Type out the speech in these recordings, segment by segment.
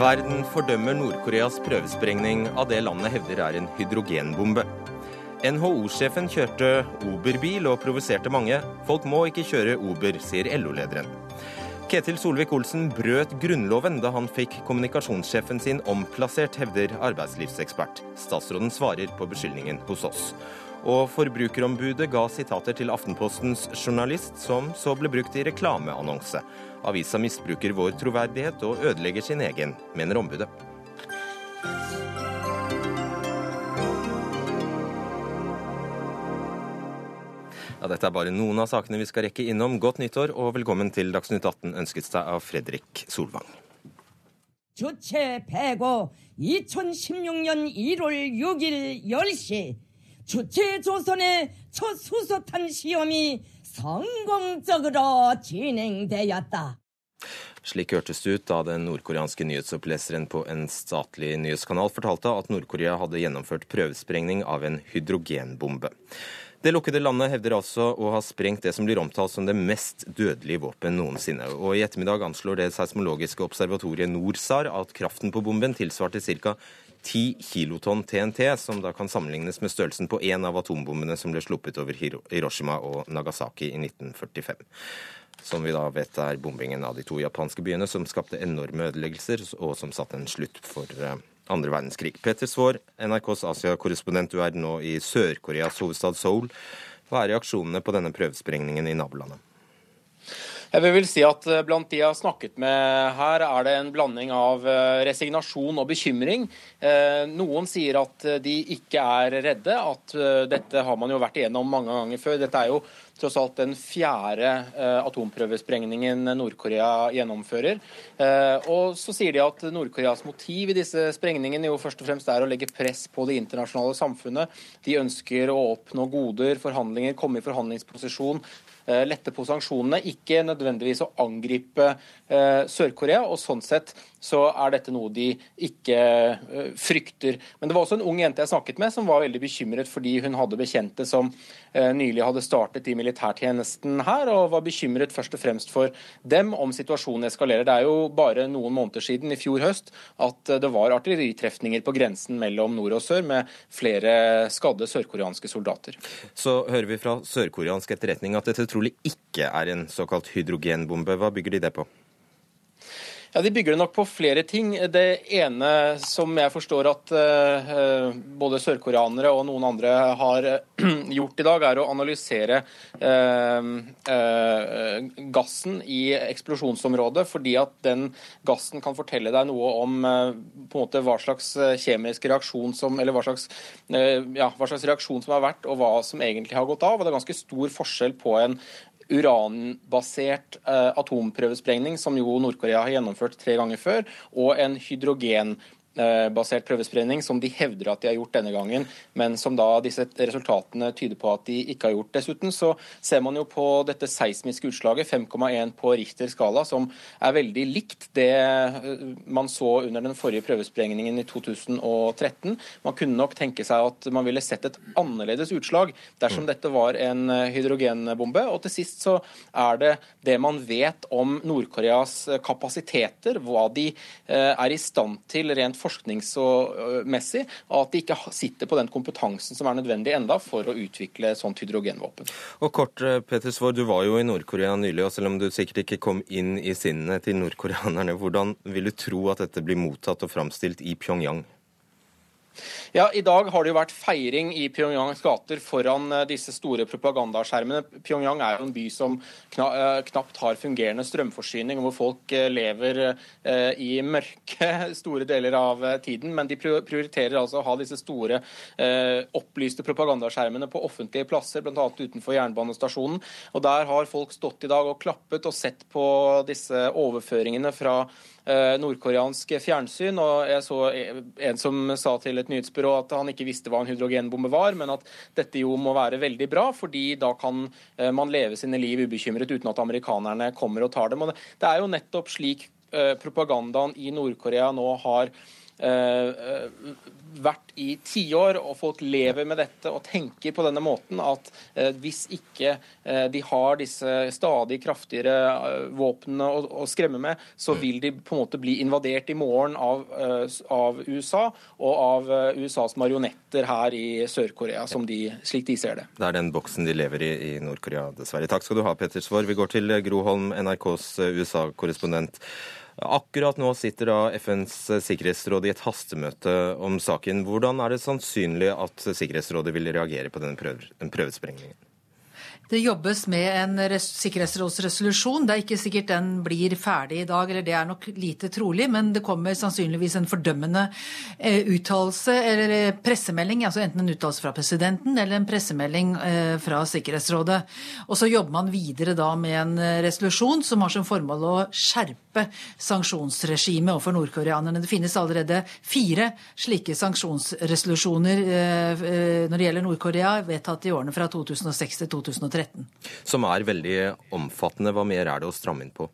Verden fordømmer Nord-Koreas prøvesprengning av det landet hevder er en hydrogenbombe. NHO-sjefen kjørte Uber-bil og provoserte mange. Folk må ikke kjøre Uber, sier LO-lederen. Ketil Solvik-Olsen brøt Grunnloven da han fikk kommunikasjonssjefen sin omplassert, hevder arbeidslivsekspert. Statsråden svarer på beskyldningen hos oss. Og Forbrukerombudet ga sitater til Aftenpostens journalist, som så ble brukt i reklameannonse. Avisa misbruker vår troverdighet og ødelegger sin egen, mener ombudet. Ja, dette er bare noen av sakene vi skal rekke innom. Godt nyttår og velkommen til Dagsnytt 18 ønsket seg av Fredrik Solvang. 주체 105 2016년 1월 6일 10시 주체 조선의 첫 수소탄 시험이 성공적으로 진행되었다. Slik hørtes det ut da den nordkoreanske nyhetsoppleseren på en statlig nyhetskanal fortalte at Nord-Korea hadde gjennomført prøvesprengning av en hydrogenbombe. Det lukkede landet hevder altså å ha sprengt det som blir omtalt som det mest dødelige våpen noensinne. Og I ettermiddag anslår det seismologiske observatoriet NORSAR at kraften på bomben tilsvarte ca. 10 kilotonn TNT, som da kan sammenlignes med størrelsen på én av atombommene som ble sluppet over Hiroshima og Nagasaki i 1945. Som vi da vet er bombingen av de to japanske byene som skapte enorme ødeleggelser, og som satte en slutt for eh, andre verdenskrig. Peter Svaar, NRKs Asia-korrespondent, du er nå i Sør-Koreas hovedstad Seoul. Hva er reaksjonene på denne prøvesprengningen i nabolandet? Jeg vil si at eh, Blant de jeg har snakket med her, er det en blanding av eh, resignasjon og bekymring. Eh, noen sier at de ikke er redde, at dette har man jo vært igjennom mange ganger før. Dette er jo tross alt den fjerde atomprøvesprengningen Nord-Korea gjennomfører. Og så sier de at Nord-Koreas motiv i disse sprengningene jo først og fremst er å legge press på det internasjonale samfunnet. De ønsker å oppnå goder, forhandlinger, komme i forhandlingsposisjon lette på sanksjonene, ikke nødvendigvis å angripe eh, Sør-Korea. og sånn sett så er dette noe de ikke eh, frykter. Men det var også en ung jente jeg snakket med som var veldig bekymret fordi hun hadde bekjente som nylig hadde startet i militærtjenesten her, og var bekymret først og fremst for dem om situasjonen eskalerer. Det er jo bare noen måneder siden, i fjor høst, at det var artilleritrefninger på grensen mellom nord og sør med flere skadde sørkoreanske soldater. Så hører vi fra sørkoreansk etterretning at dette trolig ikke er en såkalt hydrogenbombe. Hva bygger de det på? Ja, De bygger det nok på flere ting. Det ene som jeg forstår at uh, både sørkoreanere og noen andre har uh, gjort i dag, er å analysere uh, gassen i eksplosjonsområdet. Fordi at den gassen kan fortelle deg noe om måte hva slags kjemisk reaksjon som, eller hva slags, ja, hva slags reaksjon som har vært, og hva som egentlig har gått av. Og Det er ganske stor forskjell på en uranbasert eh, atomprøvesprengning, som jo Nord-Korea har gjennomført tre ganger før, og en hydrogen basert prøvespredning, som de hevder at de har gjort denne gangen, men som da disse resultatene tyder på at de ikke har gjort. Dessuten så ser man jo på dette seismiske utslaget, 5,1 på Richter skala, som er veldig likt det eh, man så under den forrige prøvesprengningen i 2013. Man kunne nok tenke seg at man ville sett et annerledes utslag dersom dette var en eh, hydrogenbombe. Og til sist så er det det man vet om Nord-Koreas kapasiteter, hva de er i stand til rent forskningsmessig, og at de ikke sitter på den kompetansen som er nødvendig enda for å utvikle sånt hydrogenvåpen. Og kort, eh, Peter Svår, du var jo i Nord-Korea nylig, og selv om du sikkert ikke kom inn i sinnet til nordkoreanerne, hvordan vil du tro at dette blir mottatt og framstilt i Pyongyang? Ja, I dag har det jo vært feiring i Pyongyangs gater foran eh, disse store propagandaskjermene. Pyongyang er jo en by som kna knapt har fungerende strømforsyning, hvor folk eh, lever i mørke store deler av tiden. Men de prioriterer altså å ha disse store opplyste propagandaskjermene på offentlige plasser, bl.a. utenfor jernbanestasjonen. Og Der har folk stått i dag og klappet og sett på disse overføringene fra nordkoreansk fjernsyn. og Jeg så en som sa til et nyhetsbyrå at han ikke visste hva en hydrogenbombe var, men at dette jo må være veldig bra, fordi da kan eh, man leve sine liv ubekymret uten at amerikanerne kommer og tar dem. Og det er jo nettopp slik eh, propagandaen i Nord-Korea nå har vært i tiår, og folk lever med dette og tenker på denne måten at eh, hvis ikke eh, de har disse stadig kraftigere eh, våpnene å, å, skremme med, så vil de på en måte bli invadert i morgen av, eh, av USA og av eh, USAs marionetter her i Sør-Korea, slik de ser det. Det er den boksen de lever i i Nord-Korea, dessverre. Takk skal du ha, Petter Svaar. Vi går til Gro Holm, NRKs USA-korrespondent. Akkurat nå sitter da FNs sikkerhetsråd i et hastemøte om saken. Hvordan er det sannsynlig at Sikkerhetsrådet vil reagere på denne prøvesprengningen? Det jobbes med en sikkerhetsrådsresolusjon. Det er ikke sikkert den blir ferdig i dag, eller det er nok lite trolig, men det kommer sannsynligvis en fordømmende eh, uttalelse eller eh, pressemelding, altså enten en uttalelse fra presidenten eller en pressemelding eh, fra Sikkerhetsrådet. Og så jobber man videre da med en resolusjon som har som formål å skjerpe sanksjonsregimet overfor nordkoreanerne. Det finnes allerede fire slike sanksjonsresolusjoner når det gjelder Nord-Korea, vedtatt i årene fra 2006 til 2013. 2013. Som er veldig omfattende. Hva mer er det å stramme inn på?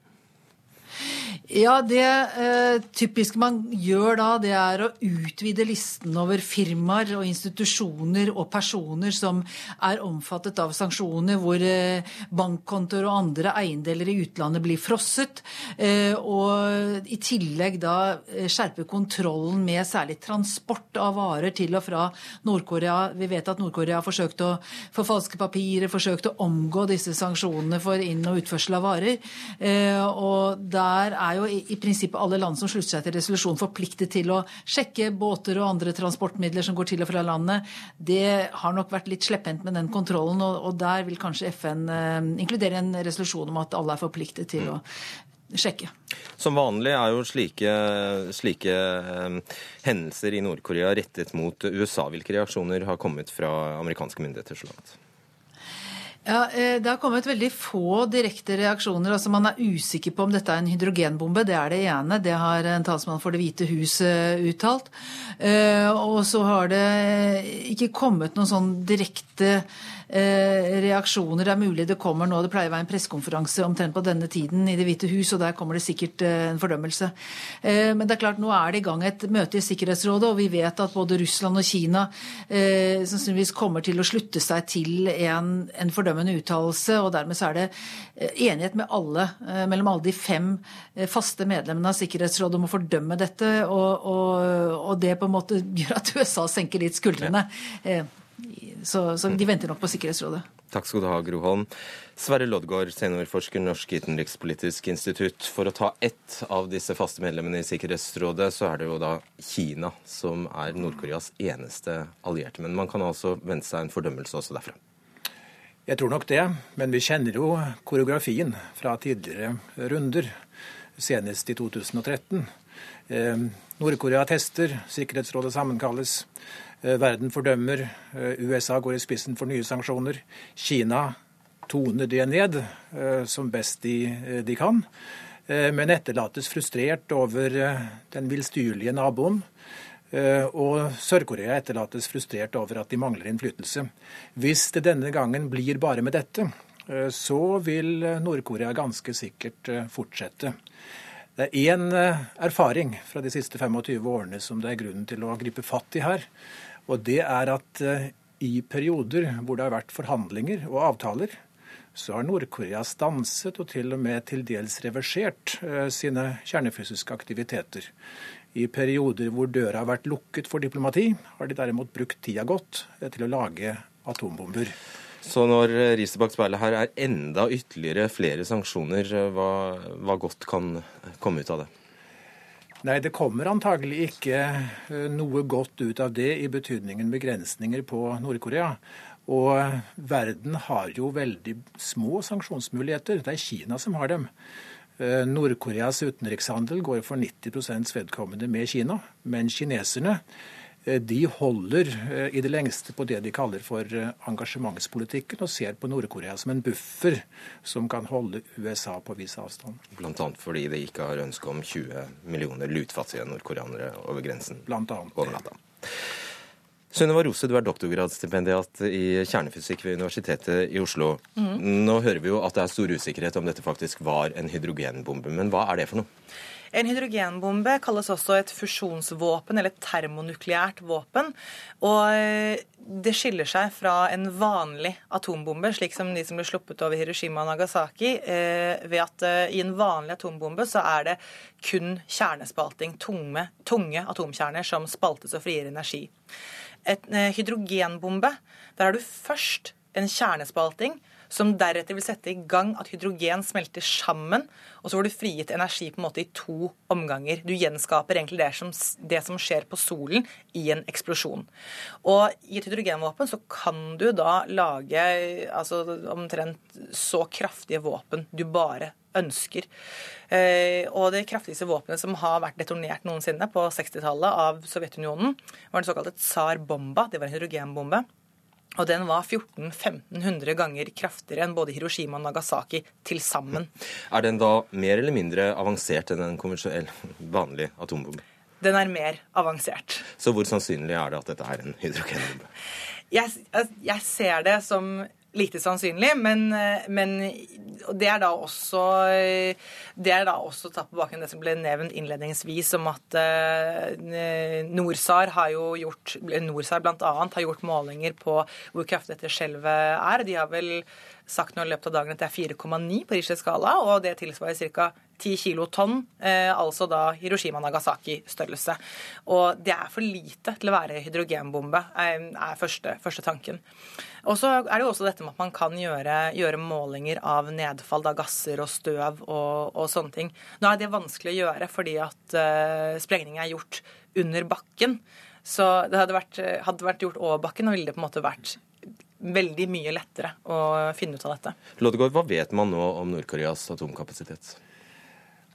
Ja, Det eh, typiske man gjør da, det er å utvide listen over firmaer og institusjoner og personer som er omfattet av sanksjoner, hvor eh, bankkontoer og andre eiendeler i utlandet blir frosset. Eh, og i tillegg da eh, skjerpe kontrollen med særlig transport av varer til og fra Nord-Korea. Vi vet at Nord-Korea har forsøkt å forfalske papirer, forsøkt å omgå disse sanksjonene for inn- og utførsel av varer. Eh, og der er jo i, i prinsippet alle land som slutter seg til resolusjonen forpliktet til å sjekke båter og andre transportmidler som går til og fra landet. Det har nok vært litt slepphendt med den kontrollen, og, og der vil kanskje FN eh, inkludere en resolusjon om at alle er forpliktet til å sjekke. Som vanlig er jo slike, slike eh, hendelser i Nord-Korea rettet mot USA. Hvilke reaksjoner har kommet fra amerikanske myndigheter så langt? Ja, eh, Det har kommet veldig få direkte reaksjoner. altså Man er usikker på om dette er en hydrogenbombe. Det er det ene. Det har en talsmann for Det hvite hus eh, uttalt. Eh, og så har det ikke kommet noen sånn direkte reaksjoner. Det er mulig det kommer nå. Det pleier å være en pressekonferanse omtrent på denne tiden i Det hvite hus, og der kommer det sikkert eh, en fordømmelse. Eh, men det er klart, nå er det i gang et møte i Sikkerhetsrådet, og vi vet at både Russland og Kina sannsynligvis kommer til å slutte seg til en, en fordømmende uttalelse. Og dermed så er det enighet med alle, mellom alle de fem faste medlemmene av Sikkerhetsrådet om å fordømme dette, og, og, og det på en måte gjør at USA senker litt skuldrene. Ja. Så, så, de venter nok på Sikkerhetsrådet. Takk skal du ha, Gro Holm. Sverre Loddgaard, seniorforsker Norsk utenrikspolitisk institutt. For å ta ett av disse faste medlemmene i Sikkerhetsrådet, så er det jo da Kina som er Nord-Koreas eneste allierte. Men man kan altså vente seg en fordømmelse også derfra? Jeg tror nok det, men vi kjenner jo koreografien fra tidligere runder, senest i 2013. Eh, Nord-Korea tester, Sikkerhetsrådet sammenkalles. Eh, verden fordømmer. Eh, USA går i spissen for nye sanksjoner. Kina toner det ned eh, som best de, de kan, men etterlates frustrert over den villstyrlige naboen. Og Sør-Korea etterlates frustrert over at de mangler innflytelse. Hvis det denne gangen blir bare med dette, så vil Nord-Korea ganske sikkert fortsette. Det er én erfaring fra de siste 25 årene som det er grunnen til å gripe fatt i her. Og det er at eh, i perioder hvor det har vært forhandlinger og avtaler, så har Nord-Korea stanset og til og med til dels reversert eh, sine kjernefysiske aktiviteter. I perioder hvor døra har vært lukket for diplomati, har de derimot brukt tida godt eh, til å lage atombomber. Så når riset bak speilet her er enda ytterligere flere sanksjoner, hva, hva godt kan komme ut av det? Nei, det kommer antagelig ikke eh, noe godt ut av det i betydningen begrensninger på Nord-Korea. Og verden har jo veldig små sanksjonsmuligheter. Det er Kina som har dem. Eh, Nord-Koreas utenrikshandel går for 90% vedkommende med Kina, men kineserne de holder eh, i det lengste på det de kaller for eh, engasjementspolitikken, og ser på Nord-Korea som en buffer som kan holde USA på viss avstand. Bl.a. fordi de ikke har ønske om 20 millioner lutfattige nordkoreanere over grensen Blant annet, over natta. Sunniva Rose, du er doktorgradsstipendiat i kjernefysikk ved Universitetet i Oslo. Mm. Nå hører vi jo at det er stor usikkerhet om dette faktisk var en hydrogenbombe, men hva er det for noe? En hydrogenbombe kalles også et fusjonsvåpen eller et termonukleært våpen. Og eh, det skiller seg fra en vanlig atombombe, slik som de som ble sluppet over Hiroshima og Nagasaki, eh, ved at i en vanlig atombombe så er det kun kjernespalting, tunge, tunge atomkjerner, som spaltes og frigjør energi. Et hydrogenbombe, der har du først en kjernespalting som deretter vil sette i gang at hydrogen smelter sammen, og så får du frigitt energi på en måte i to omganger. Du gjenskaper egentlig det som, det som skjer på solen i en eksplosjon. Og i et hydrogenvåpen så kan du da lage altså, omtrent så kraftige våpen du bare ønsker. Eh, og det kraftigste våpenet som har vært detonert noensinne på 60-tallet av Sovjetunionen, var den såkalte tsar-bomba. Det var en hydrogenbombe. Og den var 1400-1500 ganger kraftigere enn både Hiroshima og Nagasaki til sammen. Er den da mer eller mindre avansert enn en konvensjonell vanlig atombombe? Den er mer avansert. Så hvor sannsynlig er det at dette er en hydrogenbombe? Jeg, jeg ser det som lite sannsynlig, men, men, det er da også det er da også tatt på bakgrunn det som ble nevnt innledningsvis om at uh, Norsar har jo gjort Norsar blant annet, har gjort målinger på hvor kraftig dette skjelvet er. De har vel sagt nå i løpet av dagen at det er 4,9 på Rischers skala, og det tilsvarer ca. 10 kilotonn, eh, altså da Hiroshima-Nagasaki-størrelse. Og det er for lite til å være hydrogenbombe, eh, er første, første tanken. Og så er det jo også dette med at man kan gjøre, gjøre målinger av nedfall av gasser og støv og, og, sånne ting. Nå er det vanskelig å gjøre fordi at eh, sprengning er gjort under bakken. Så det hadde vært, hadde vært gjort over bakken, og ville det på en måte vært veldig mye lettere å finne ut av dette. Lodegård, hva vet man nå om Nord-Koreas atomkapasitet?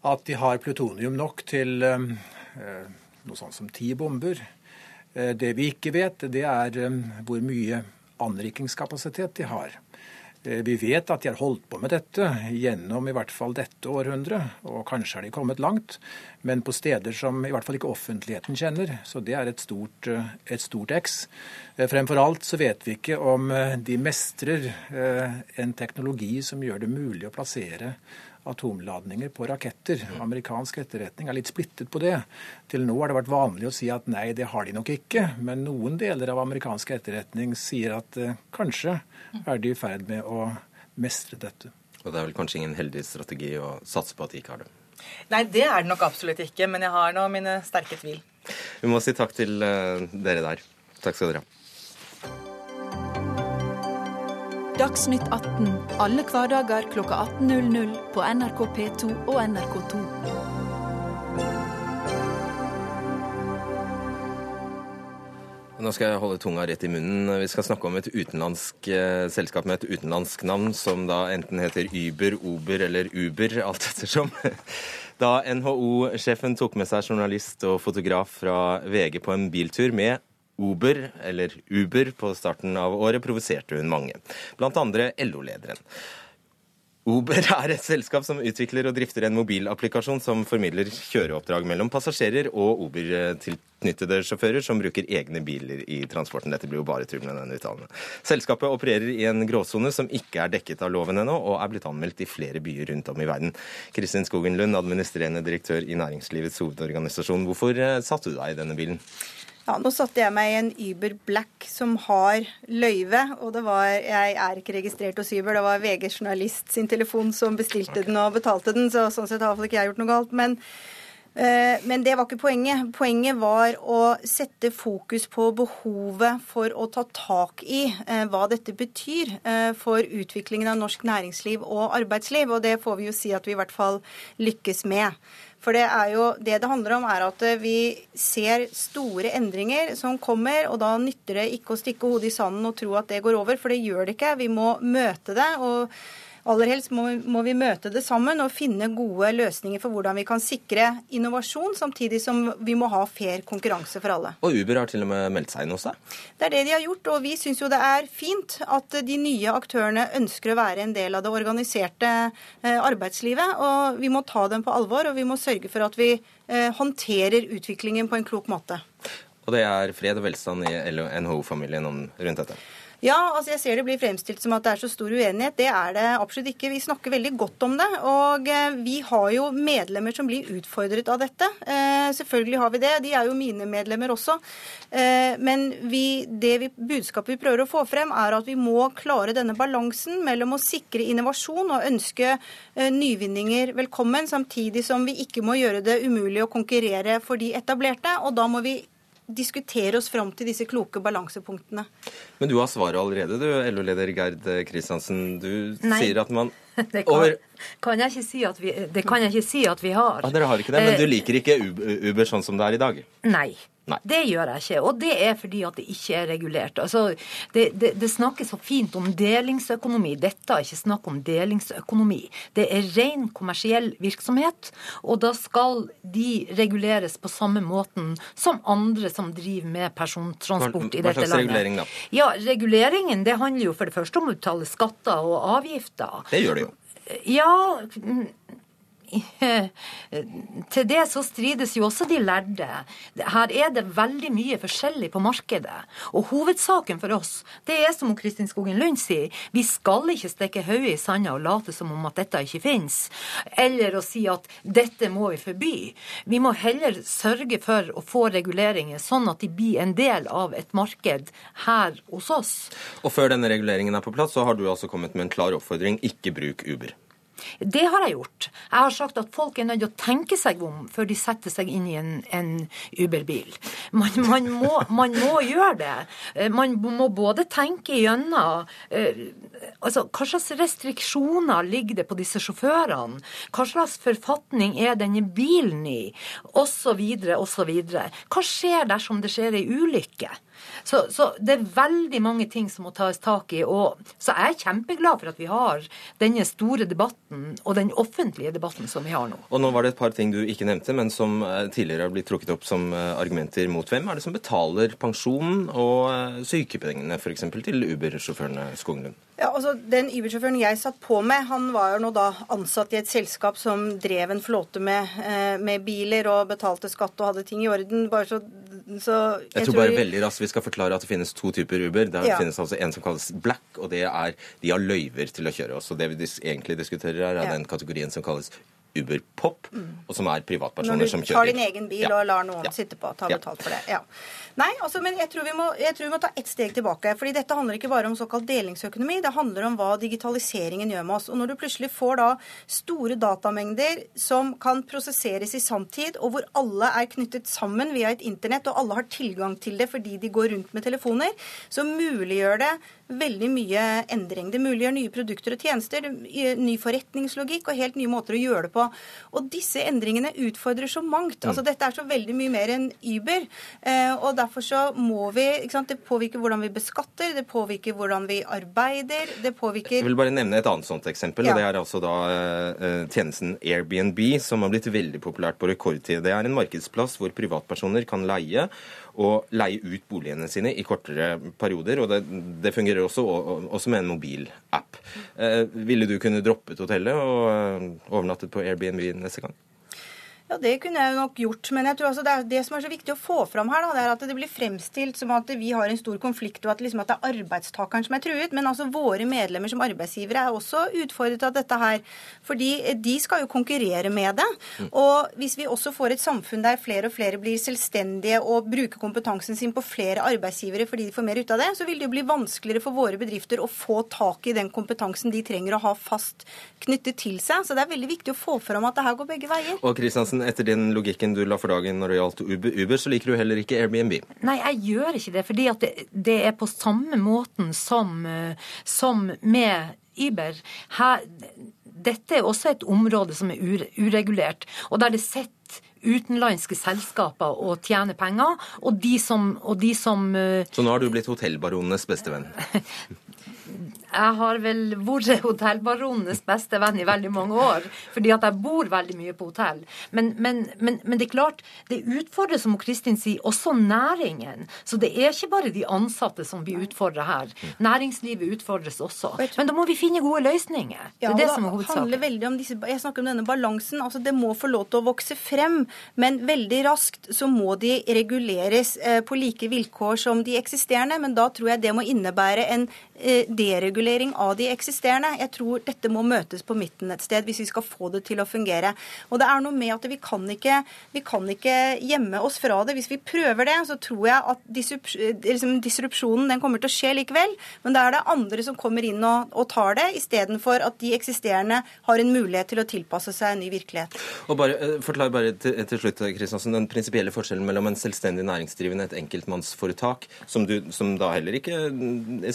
At de har plutonium nok til eh, noe sånt som ti bomber. Eh, det vi ikke vet, det er eh, hvor mye anrikingskapasitet de har. Eh, vi vet at de har holdt på med dette gjennom i hvert fall dette århundret, og kanskje har de kommet langt, men på steder som i hvert fall ikke offentligheten kjenner. Så det er et stort, eh, et stort X. Eh, fremfor alt så vet vi ikke om de mestrer en teknologi som gjør det mulig å plassere atomladninger på raketter. Amerikansk etterretning er litt splittet på det. Til nå har det vært vanlig å si at nei, det har de nok ikke. Men noen deler av amerikansk etterretning sier at eh, kanskje er de i ferd med å mestre dette. Og det er vel kanskje ingen heldig strategi å satse på at de ikke har det? Nei, det er det nok absolutt ikke. Men jeg har nå mine sterke tvil. Vi må si takk til uh, dere der. Takk skal dere ha. Dagsnytt 18 alle hverdager kl 18.00 på NRK P2 og NRK2. Nå skal jeg holde tunga rett i munnen. Vi skal snakke om et utenlandsk eh, selskap med et utenlandsk navn, som da enten heter Uber, Uber eller Uber, alt ettersom. Da NHO-sjefen tok med seg journalist og fotograf fra VG på en biltur med Uber, eller Uber, på starten av året provoserte hun mange, blant andre LO-lederen. Uber er et selskap som utvikler og drifter en mobilapplikasjon som formidler kjøreoppdrag mellom passasjerer og Uber-tilknyttede sjåfører som bruker egne biler i transporten. Dette blir jo bare tull med denne uttalen. Selskapet opererer i en gråsone som ikke er dekket av loven ennå, og er blitt anmeldt i flere byer rundt om i verden. Kristin Skogen Lund, administrerende direktør i Næringslivets hovedorganisasjon. Hvorfor eh, satte du deg i denne bilen? Ja, Nå satte jeg meg i en Uber Black som har løyve. Og det var, jeg er ikke registrert hos Uber, det var VG journalist sin telefon som bestilte den og betalte den. Så sånn sett har iallfall ikke jeg gjort noe galt. Men, eh, men det var ikke poenget. Poenget var å sette fokus på behovet for å ta tak i eh, hva dette betyr eh, for utviklingen av norsk næringsliv og arbeidsliv. Og det får vi jo si at vi i hvert fall lykkes med. For det er jo det det handler om, er at vi ser store endringer som kommer, og da nytter det ikke å stikke hodet i sanden og tro at det går over, for det gjør det ikke. Vi må møte det. og Aller helst må, må, vi møte det sammen og finne gode løsninger for hvordan vi kan sikre innovasjon, samtidig som vi må ha fair konkurranse for alle. Og Uber har til og med meldt seg inn hos deg? Det er det de har gjort, og vi syns jo det er fint at de nye aktørene ønsker å være en del av det organiserte eh, arbeidslivet. Og vi må ta dem på alvor, og vi må sørge for at vi eh, håndterer utviklingen på en klok måte. Og det er fred og velstand i NHO-familien rundt dette? Ja, altså jeg ser det blir fremstilt som at det er så stor uenighet. Det er det absolutt ikke. Vi snakker veldig godt om det. Og eh, vi har jo medlemmer som blir utfordret av dette. Eh, selvfølgelig har vi det. De er jo mine medlemmer også. Eh, men vi, det vi, budskapet vi prøver å få frem, er at vi må klare denne balansen mellom å sikre innovasjon og ønske nyvinninger velkommen, samtidig som vi ikke må gjøre det umulig å konkurrere for de etablerte. Og da må vi diskutere oss fram til disse kloke balansepunktene. Men du har svaret allerede, du, LO-leder Gerd Kristiansen. Du Nei. sier at man det kan, kan jeg ikke si at vi, det kan jeg ikke si at vi har. Ja, dere har ikke det, Men du Eh, liker ikke Uber sånn som det er i dag? Nei. Nei. Det gjør jeg ikke. Og det er fordi at det ikke er regulert. Altså, det, det, det snakkes så fint om delingsøkonomi. Dette er ikke snakk om delingsøkonomi. Det er ren kommersiell virksomhet, og da skal de reguleres på samme måten som andre som driver med persontransport i dette landet. hva slags regulering da? Ja, Reguleringen det handler jo for det første om å betale skatter og avgifter. Det gjør det jo. Ja Til det så strides jo også de lærde. Her er det veldig mye forskjellig på markedet. Og hovedsaken for oss, det er som Kristin Skogen Lund sier, vi skal ikke stikke hodet i sanda og late som om at dette ikke finnes. Eller å si at dette må vi forby. Vi må heller sørge for å få reguleringer sånn at de blir en del av et marked her hos oss. Og før denne reguleringen er på plass, så har du altså kommet med en klar oppfordring. Ikke bruk Uber. Det har jeg gjort. Jeg har sagt at folk er nødt til å tenke seg om før de setter seg inn i en, en Uber-bil. Man, man, man må gjøre det. Eh, Man må både tenke gjennom eh, altså, hva slags restriksjoner ligger det på disse sjåførene? Hva slags forfatning er denne bilen i? Og så videre, og så videre. Hva skjer dersom det skjer ei ulykke? Så, så det er veldig mange ting som må tas tak i. Og, så jeg er kjempeglad for at vi har denne store debatten, og den offentlige debatten som vi har nå. Og nå var det et par ting du ikke nevnte, men som eh, tidligere har blitt trukket opp som eh, argumenter mot hvem er det som betaler pensjonen og eh, sykepengene f.eks. til Uber-sjåførene Skoglund? Ja, altså Den Uber-sjåføren jeg satt på med, han var jo nå da ansatt i et selskap som drev en flåte med, eh, med biler og betalte skatt og hadde ting i orden. bare så... så Jeg tror bare veldig raskt vi skal forklare at det finnes to typer Uber. Det Ja. finnes altså en som kalles black, og det er de har løyver til å kjøre. Også det vi dis egentlig diskuterer her, er Ja. den kategorien som kalles Uber Pop, og som er privatpersoner som kjører. Når du tar din egen bil Ja. og lar noen Ja. sitte på og ta betalt for det. Ja. Nei, altså, men jeg tror, vi må, jeg tror vi må ta ett steg tilbake. fordi dette handler ikke bare om såkalt delingsøkonomi, det handler om hva digitaliseringen gjør med oss. Og når du plutselig får da store datamengder som kan prosesseres i samtid, og hvor alle er knyttet sammen via et internett, og alle har tilgang til det fordi de går rundt med telefoner, så muliggjør det veldig mye endring. Det muliggjør nye produkter og tjenester, ny forretningslogikk og helt nye måter å gjøre det på. Og disse endringene utfordrer så mangt. Altså Dette er så veldig mye mer enn Uber. Eh, og derfor så må vi sant, Det påvirker hvordan vi beskatter, det påvirker hvordan vi arbeider, det påvirker Jeg vil bare nevne et annet sånt eksempel. Ja. og Det er altså da eh, tjenesten Airbnb, som har blitt veldig populært på rekordtid. Det er en markedsplass hvor privatpersoner kan leie og leie ut boligene sine i kortere perioder. og Det, det fungerer også, også med en mobilapp. Eh, ville du kunne droppet hotellet og eh, overnattet på Airbnb neste gang? Ja, det kunne jeg jo nok gjort. Men jeg tror altså det, er, det som er så viktig å få fram her, da, det er at det blir fremstilt som at vi har en stor konflikt, og at, liksom, at det er arbeidstakeren som er truet. Men altså våre medlemmer som arbeidsgivere er også utfordret av dette her. Fordi de skal jo konkurrere med det. Og hvis vi også får et samfunn der flere og flere blir selvstendige og bruker kompetansen sin på flere arbeidsgivere fordi de får mer ut av det, så vil det jo bli vanskeligere for våre bedrifter å få tak i den kompetansen de trenger å ha fast knyttet til seg. Så det er veldig viktig å få fram at det her går begge veier. Og Kristiansen, etter den logikken du la for dagen når det gjaldt Uber, Uber så liker du heller ikke Airbnb. Nei, jeg gjør ikke det, fordi at det, det er på samme måten som, eh, som med Uber. Her, dette er også et område som er uregulert, og der det sitter utenlandske selskaper og tjener penger, og de som, og de som eh, Så nå har du blitt hotellbaronenes bestevenn. jeg har vel vært hotellbaronenes beste venn i veldig mange år. Fordi at jeg bor veldig mye på hotell. Men, men, men, men det er klart, det utfordrer, som Kristin sier, også næringen. Så det er ikke bare de ansatte som blir utfordra her. Næringslivet utfordres også. Men da må vi finne gode løsninger. Det Ja, er det som er hovedsaken. disse, jeg snakker om denne balansen. altså Det må få lov til å vokse frem, men veldig raskt så må de reguleres eh, på like vilkår som de eksisterende. Men da tror jeg det må innebære en eh, deregulering av de eksisterende. Jeg tror dette må møtes på midten et sted hvis vi skal få det til å fungere. Og det er noe med at vi kan ikke, vi kan ikke gjemme oss fra det. Hvis vi prøver det, så tror jeg at liksom, disrupsjonen den kommer til å skje likevel. Men da er det andre som kommer inn og, og tar det, istedenfor at de eksisterende har en mulighet til å tilpasse seg en ny virkelighet. Og bare, eh, Forklar bare til, til slutt, Kristiansen, den prinsipielle forskjellen mellom en selvstendig næringsdrivende, et enkeltmannsforetak, som, du, som da heller ikke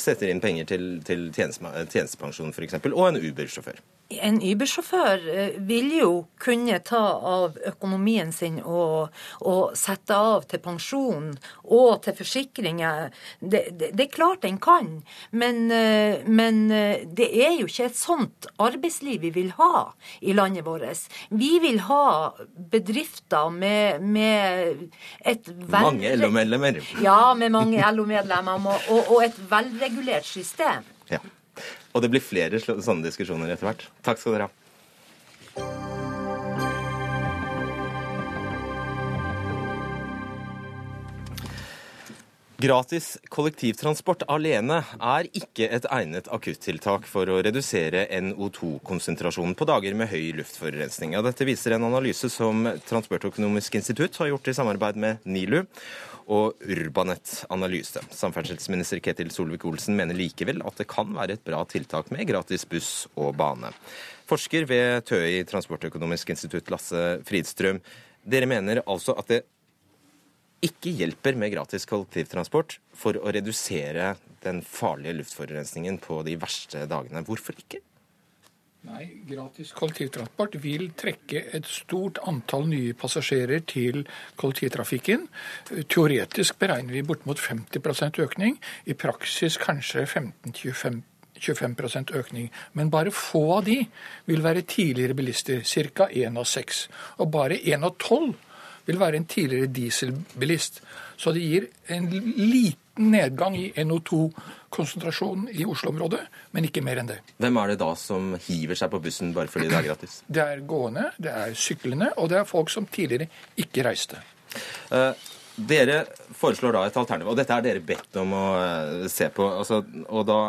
setter inn penger til, til tjenestepensjon f.eks., og en Uber-sjåfør. En Uber-sjåfør eh, vil jo kunne ta av økonomien sin og, og sette av til pensjon og til forsikringer. Det, det, det er klart en kan, men, eh, men eh, det er jo ikke et sånt arbeidsliv vi vil ha i landet vårt. Vi vil ha bedrifter med, med et vel- Mange LO-medlemmer. Ja, med mange LO-medlemmer og, og et velregulert system. Ja. Og det blir flere sånne diskusjoner etter hvert. Takk skal dere ha. Gratis kollektivtransport alene er ikke et egnet akuttiltak for å redusere NO2-konsentrasjonen på dager med høy luftforurensning. Ja, dette viser en analyse som Transportøkonomisk institutt har gjort i samarbeid med NILU og Urbanet Analyse. Samferdselsminister Ketil Solvik-Olsen mener likevel at det kan være et bra tiltak med gratis buss og bane. Forsker ved TØI Transportøkonomisk institutt, Lasse Fridstrøm, dere mener altså at det ikke hjelper med gratis kollektivtransport for å redusere den farlige luftforurensningen på de verste dagene. Hvorfor ikke? Nei, gratis kollektivtransport vil trekke et stort antall nye passasjerer til kollektivtrafikken. Teoretisk beregner vi bortimot 50% økning, i praksis kanskje 15-25 25 økning. Men bare få av de vil være tidligere bilister, ca. 1 av 6. Og bare 1 av 12 vil være en tidligere dieselbilist. Så det gir en liten nedgang i NO2-konsentrasjonen i Oslo-området, men ikke mer enn det. Hvem er det da som hiver seg på bussen bare fordi det er gratis? Det er gående, det er syklende, og det er folk som tidligere ikke reiste. Uh, dere foreslår da et alternativ, og dette er dere bedt om å uh, se på. Altså, og da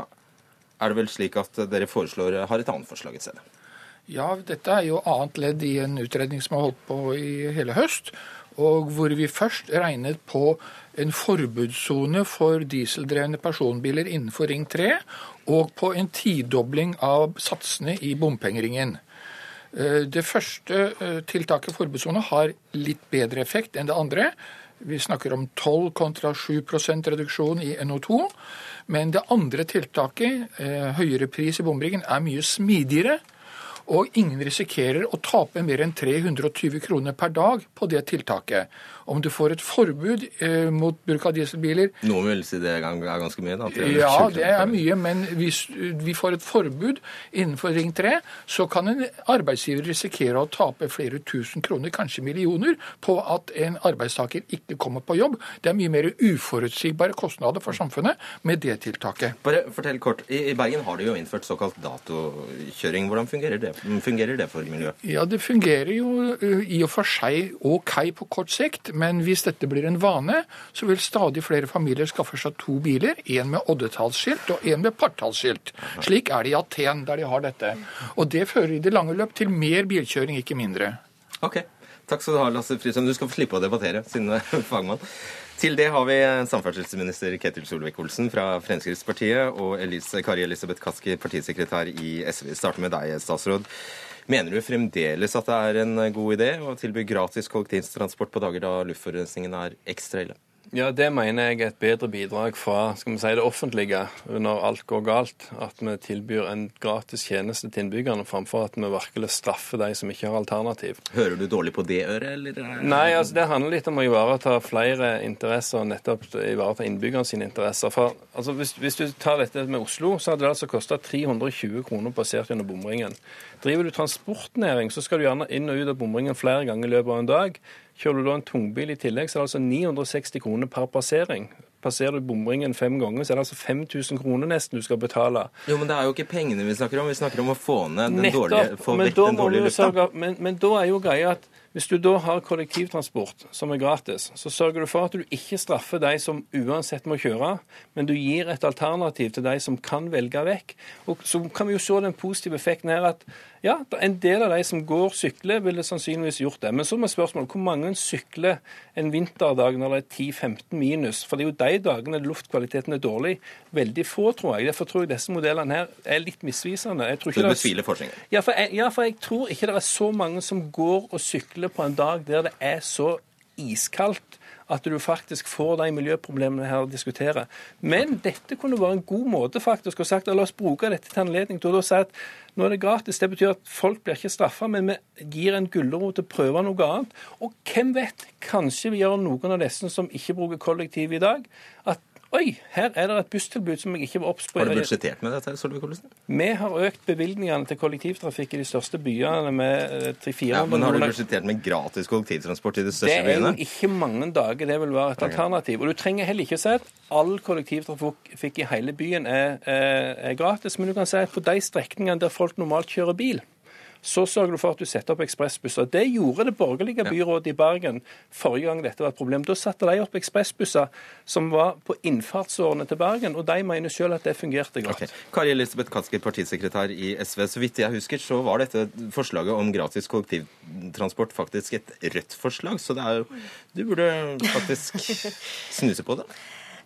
er det vel slik at dere foreslår, har et annet forslag et stedet? Ja, dette er jo annet ledd i en utredning som har holdt på i hele høst. Og hvor vi først regnet på en forbudssone for dieseldrevne personbiler innenfor Ring 3, og på en tidobling av satsene i bompengeringen. Eh, Det første eh, tiltaket, forbudssone, har litt bedre effekt enn det andre. Vi snakker om 12 kontra 7% reduksjon i NO2. Men det andre tiltaket, eh, høyere pris i bomringen, er mye smidigere. Og ingen risikerer å tape mer enn 320 kroner per dag på det tiltaket. Om du får et forbud eh, mot bruk av dieselbiler Noen vil si det er ganske mye, da. 320 Ja, det er mye, men hvis vi får et forbud innenfor Ring 3, så kan en arbeidsgiver risikere å tape flere tusen kroner, kanskje millioner, på at en arbeidstaker ikke kommer på jobb. Det er mye mer uforutsigbare kostnader for samfunnet med det tiltaket. Bare fortell kort. I Bergen har de jo innført såkalt datokjøring. Hvordan fungerer det, fungerer det for miljøet? Ja, det fungerer jo uh, i og for seg OK på kort sikt, men hvis dette blir en vane, så vil stadig flere familier skaffe seg to biler, én med oddetallsskilt og én med partallsskilt. Slik er det i Aten, der de har dette. Og det fører i det lange løp til mer bilkjøring, ikke mindre. Ok. Takk skal du ha, Lasse Frisøm. Du skal få slippe å debattere, siden du er fagmann. Til det har vi samferdselsminister Ketil Solvik-Olsen fra Fremskrittspartiet og Elise, Kari Elisabeth Kaski, partisekretær i SV. Vi starter med deg, statsråd. Mener du fremdeles at det er en god idé å tilby gratis kollektivtransport på dager da luftforurensningen er ekstra ille? Ja, Det mener jeg er et bedre bidrag fra skal vi si, det offentlige når alt går galt. At vi tilbyr en gratis tjeneste til innbyggerne, framfor at vi virkelig straffer de som ikke har alternativ. Hører du dårlig på det øret, eller? Nei, altså det handler litt om å ivareta flere interesser, og nettopp ivareta innbyggerne sine interesser. For altså, hvis, hvis, du tar dette med Oslo, så hadde det altså kosta 320 kroner passert gjennom bomringen. Driver du transportnæring, så skal du gjerne inn og ut av bomringen flere ganger i løpet av en dag. Kjører du da en tungbil i tillegg, så er det altså 960 kroner per passering. Passerer du bomringen fem ganger, så er det altså 5000 kroner nesten du skal betale. Jo, Men det er jo ikke pengene vi snakker om, vi snakker om å få ned den Nettopp, dårlige, få vekk den dårlige lufta. Men, men da er jo greia at hvis du da har kollektivtransport som er gratis, så sørger du for at du ikke straffer de som uansett må kjøre, men du gir et alternativ til de som kan velge vekk. Og Så kan vi jo se den positive effekten her at ja, en del av de som går sykler, ville sannsynligvis gjort det. Men så er spørsmålet hvor mange sykler en vinterdag når det er 10-15 minus? For det er jo de dagene luftkvaliteten er dårlig. Veldig få, tror jeg. Derfor tror jeg disse modellene her er litt misvisende. Jeg tror ikke du betviler forskningen? Ja, for jeg, ja, for jeg tror ikke det er så mange som går og sykler på en dag der det er så iskaldt at du faktisk får de miljøproblemene her å diskutere. Men dette kunne være en god måte faktisk å sagt la oss bruke dette til anledning til å si at nå er det gratis. Det betyr at folk blir ikke straffa, men vi gir en gulrot til å prøve noe annet. Og hvem vet, kanskje vi gjør noen av disse som ikke bruker kollektiv i dag, at Oi, her er det et busstilbud som jeg ikke var obs på. Har du budsjettert med dette? Solveig Kollesen? Vi har økt bevilgningene til kollektivtrafikk i de største byene med 300-400 ja, Men har du budsjettert med gratis kollektivtransport i de største byene? Det er ikke mange dager det vil være et alternativ. Og du trenger heller ikke å si at all kollektivtrafikk i hele byen er, er, er gratis, men du kan si at på de strekningene der folk normalt kjører bil, så sørger du for at du setter opp ekspressbusser. Det gjorde det borgerlige byrådet i Bergen forrige gang dette var et problem. Da satte de opp ekspressbusser som var på innfartsårene til Bergen, og de mener selv at det fungerte godt. Okay. Kari Elisabeth Kaski, partisekretær i SV. Så vidt jeg husker, så var dette forslaget om gratis kollektivtransport faktisk et rødt forslag, så det er jo Du burde faktisk snuse på det.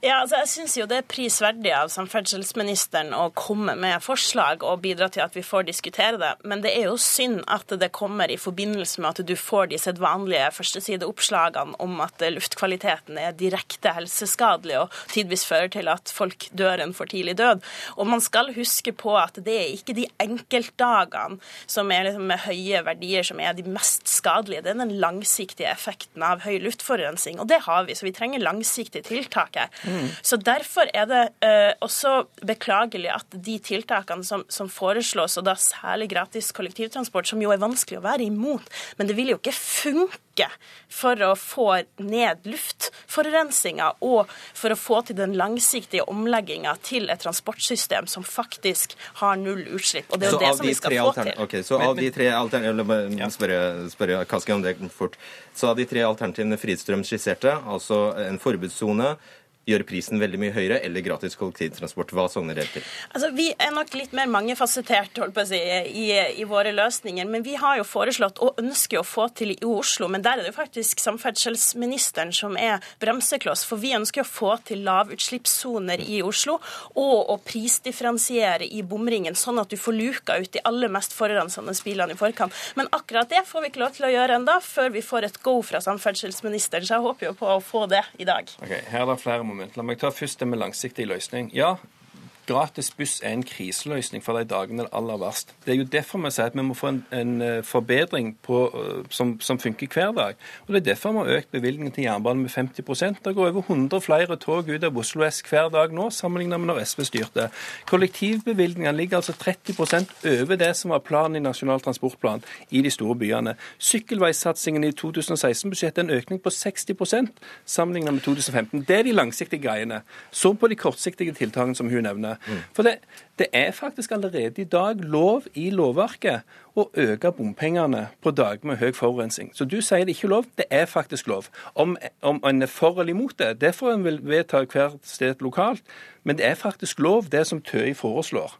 Ja, altså Jeg syns jo det er prisverdig av samferdselsministeren å komme med forslag og bidra til at vi får diskutere det, men det er jo synd at det kommer i forbindelse med at du får de sedvanlige førstesideoppslagene om at luftkvaliteten er direkte helseskadelig og tidvis fører til at folk dør en for tidlig død. Og man skal huske på at det er ikke de enkeltdagene som er liksom med høye verdier som er de mest skadelige, det er den langsiktige effekten av høy luftforurensning, og det har vi, så vi trenger langsiktige tiltak her. Mm. Så Derfor er det uh, også beklagelig at de tiltakene som, som, foreslås, og da særlig gratis kollektivtransport, som jo er vanskelig å være imot, men det vil jo ikke funke for å få ned luftforurensninga og for å få til den langsiktige omlegginga til et transportsystem som faktisk har null utslipp. Og det er jo det som vi skal få til. Okay, så av de tre alternativene spørre, spørre Kaski om det fort. Så av de tre alternativene Fridstrøm skisserte, altså en forbudssone, gjøre prisen veldig mye høyere, eller gratis kollektivtransport? Hva sogner dere til? Altså, vi er nok litt mer mangefasettert holdt på å si, i, i, våre løsninger. Men vi har jo foreslått og ønsker å få til i Oslo. Men der er det jo faktisk samferdselsministeren som er bremsekloss. For vi ønsker å få til lavutslippssoner i Oslo og å prisdifferensiere i bomringen, sånn at du får luka ut de aller mest forurensende bilene i forkant. Men akkurat det får vi ikke lov til å gjøre enda, før vi får et go fra samferdselsministeren. Så jeg håper jo på å få det i dag. Okay, her er det flere moment. La meg ta først det med langsiktig løsning. Ja, gratis buss er en kriseløsning for de dagene det er aller verst. Det er jo derfor vi sier at vi må få en, en eh, forbedring på, eh, som, som, funker hver dag. Og Det er derfor vi har økt bevilgningen til jernbanen med 50% Det går over 100 flere tog ut av Oslo S hver dag nå, sammenlignet med når SV styrte. Kollektivbevilgningene ligger altså 30% over det som var planen i Nasjonal transportplan i de store byene. Sykkelveisatsingen i 2016-budsjettet er en økning på 60% sammenlignet med 2015. Det er de langsiktige greiene. Så på de kortsiktige tiltakene som hun nevner. For det, det, er faktisk allerede i dag lov i lovverket å øke bompengene på dager med høy forurensning. Så du sier det ikke er lov, det er faktisk lov. Om, om en er for eller imot det, det får en vel vedta hvert sted lokalt. Men det er faktisk lov, det som TØI foreslår.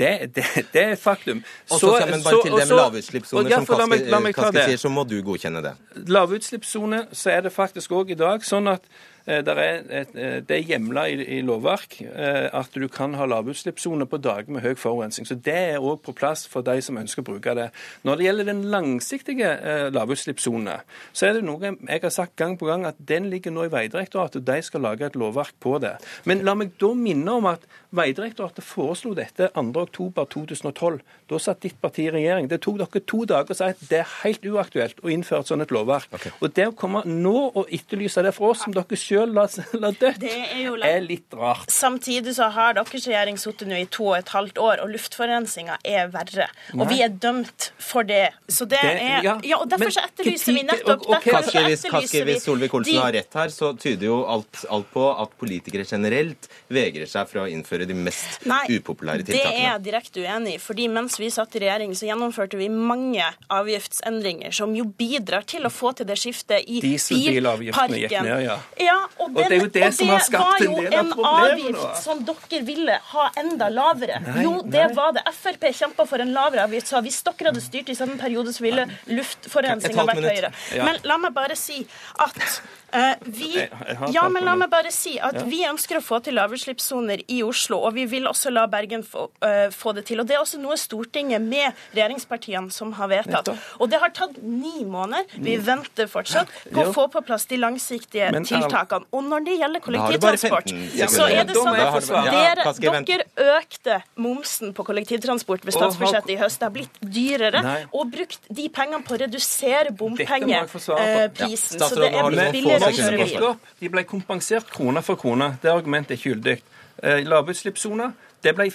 Det, det, det, er faktum. Og så, men bare til det med lavutslippssoner, som Kaski sier, så må du godkjenne det. Lavutslippssone, så er det faktisk òg i dag sånn at Eh, der er et, eh, det er hjemla i, i lovverk eh, at du kan ha lavutslippssoner på dager med høy forurensning. Så det er òg på plass for de som ønsker å bruke det. Når det gjelder den langsiktige lavutslippssonene, så er det noe jeg har sagt gang på gang at den ligger nå i Vegdirektoratet. De skal lage et lovverk på det. Men la meg da minne om at Vegdirektoratet foreslo dette 2.10.2012. Da satt ditt parti i regjering. Det tok dere to dager å si at det er helt uaktuelt å innføre et sånt et lovverk. Okay. Og det å komme nå og etterlyse det fra oss, som dere sjøl la, la dødt, er, er, litt rart. Samtidig så har deres regjering sittet nå i to og et halvt år, og luftforurensninga er verre. Og Nei. vi er dømt for det. Så det, det er ja, ja, og derfor så etterlyser vi nettopp okay. Kanskje hvis, kanskje hvis Solvik-Olsen har rett her, så tyder jo alt, alt, på at politikere generelt vegrer seg for å innføre de mest Nei, upopulære tiltakene. Det er jeg direkte uenig i. fordi mens vi satt i regjering, så gjennomførte vi mange avgiftsendringer som jo bidrar til å få til det skiftet i bilparken. gikk ned, ja. ja og, den, og, det er jo det som har skapt en del av problemet. var jo en avgift som dere ville ha enda lavere. Nei, jo, det nei. var det. Frp kjempa for en lavere avgift, så hvis dere hadde styrt i samme periode, så ville luftforurensninga vært høyere. Men la meg bare si at Uh, vi, ja, men la meg bare si at ja. Vi ønsker å få til lavutslippssoner i Oslo, og vi vil også la Bergen få, uh, få, det til. Og Det er også noe Stortinget med regjeringspartiene som har vedtatt. Og det har tatt ni måneder. Vi mm. venter fortsatt på å få på plass de langsiktige men, tiltakene. Og når det gjelder kollektivtransport, så er det sånn at dere, dere økte momsen på kollektivtransport ved statsbudsjettet i høst. Det har blitt dyrere, og brukt de pengene på å redusere bompengeprisen. Så det er blitt billigere de ble kompensert krone for krone. Det argumentet er gyldig. Eh, lavutslippssoner det ble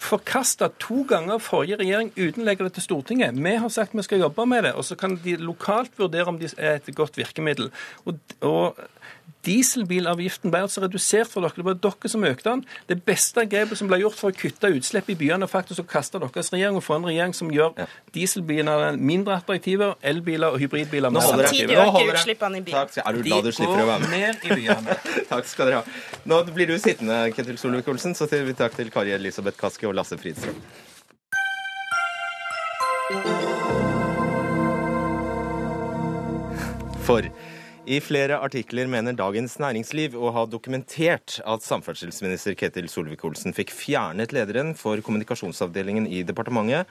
forkasta to ganger av forrige regjering uten å legge det til Stortinget. Vi har sagt vi skal jobbe med det, og så kan de lokalt vurdere om det er et godt virkemiddel. Og, og Dieselbilavgiften ble altså redusert for dere. Det var dere som økte den. Det beste grepet som ble gjort for å kutte utslipp i byene, er faktisk å kaste deres regjering og få en regjering som gjør ja. dieselbilene mindre attraktive, elbiler og hybridbiler mer attraktive. Holder det. utslippene i byen. Takk, er du glad du slipper å være med? Ned i byene. takk skal dere ha. Nå blir du sittende, Ketil Solvik-Olsen, så sier vi takk til Kari Elisabeth Kaski og Lasse Fridstrøm. For i flere artikler mener Dagens Næringsliv å ha dokumentert at samferdselsminister Ketil Solvik-Olsen fikk fjernet lederen for kommunikasjonsavdelingen i departementet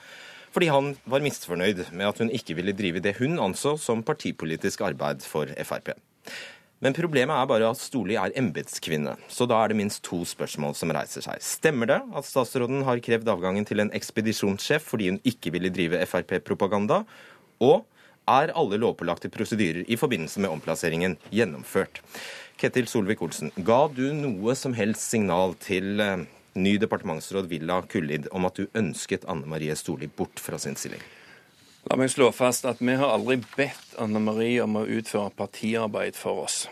fordi han var misfornøyd med at hun ikke ville drive det hun anså som partipolitisk arbeid for Frp. Men problemet er bare at Storli er embetskvinne, så da er det minst to spørsmål som reiser seg. Stemmer det at statsråden har krevd avgangen til en ekspedisjonssjef fordi hun ikke ville drive Frp-propaganda? Og er alle lovpålagte prosedyrer i forbindelse med omplasseringen gjennomført. Ketil Solvik-Olsen, ga du noe som helst signal til eh, ny departementsråd Villa Kullid om at du ønsket Anne Marie Storli bort fra sin stilling? La meg slå fast at vi har aldri bedt Anne Marie om å utføre partiarbeid for oss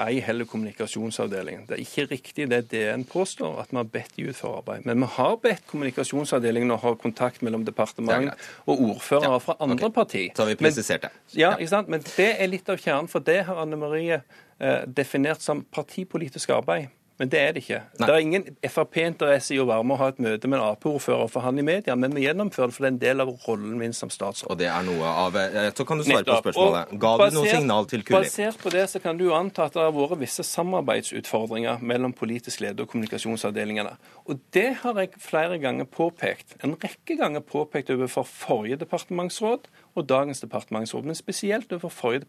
ei heller kommunikasjonsavdelingen. Det er ikke riktig det DN påstår, at vi har bedt de utføre arbeid. Men vi har bedt kommunikasjonsavdelingen å ha kontakt mellom departement og ordførere fra andre okay. parti. Så har vi presisert det. Ja, ikke sant? Men det er litt av kjernen, for det har Anne Marie eh, definert som partipolitisk arbeid. Men det er det ikke. Nei. Det er ingen Frp-interesse i å være med og ha et møte med en Ap-ordfører for han i media, men vi gjennomfører det for det er en del av rollen min som statsråd. Og det er noe av eh, Så kan du svare på spørsmålet. Ga basert, du noe signal til Kulli? Basert på det så kan du anta at det har vært visse samarbeidsutfordringer mellom politisk leder og kommunikasjonsavdelingene. Og det har jeg flere ganger påpekt. En rekke ganger påpekt overfor forrige departementsråd og dagens departementsråd. Men spesielt overfor forrige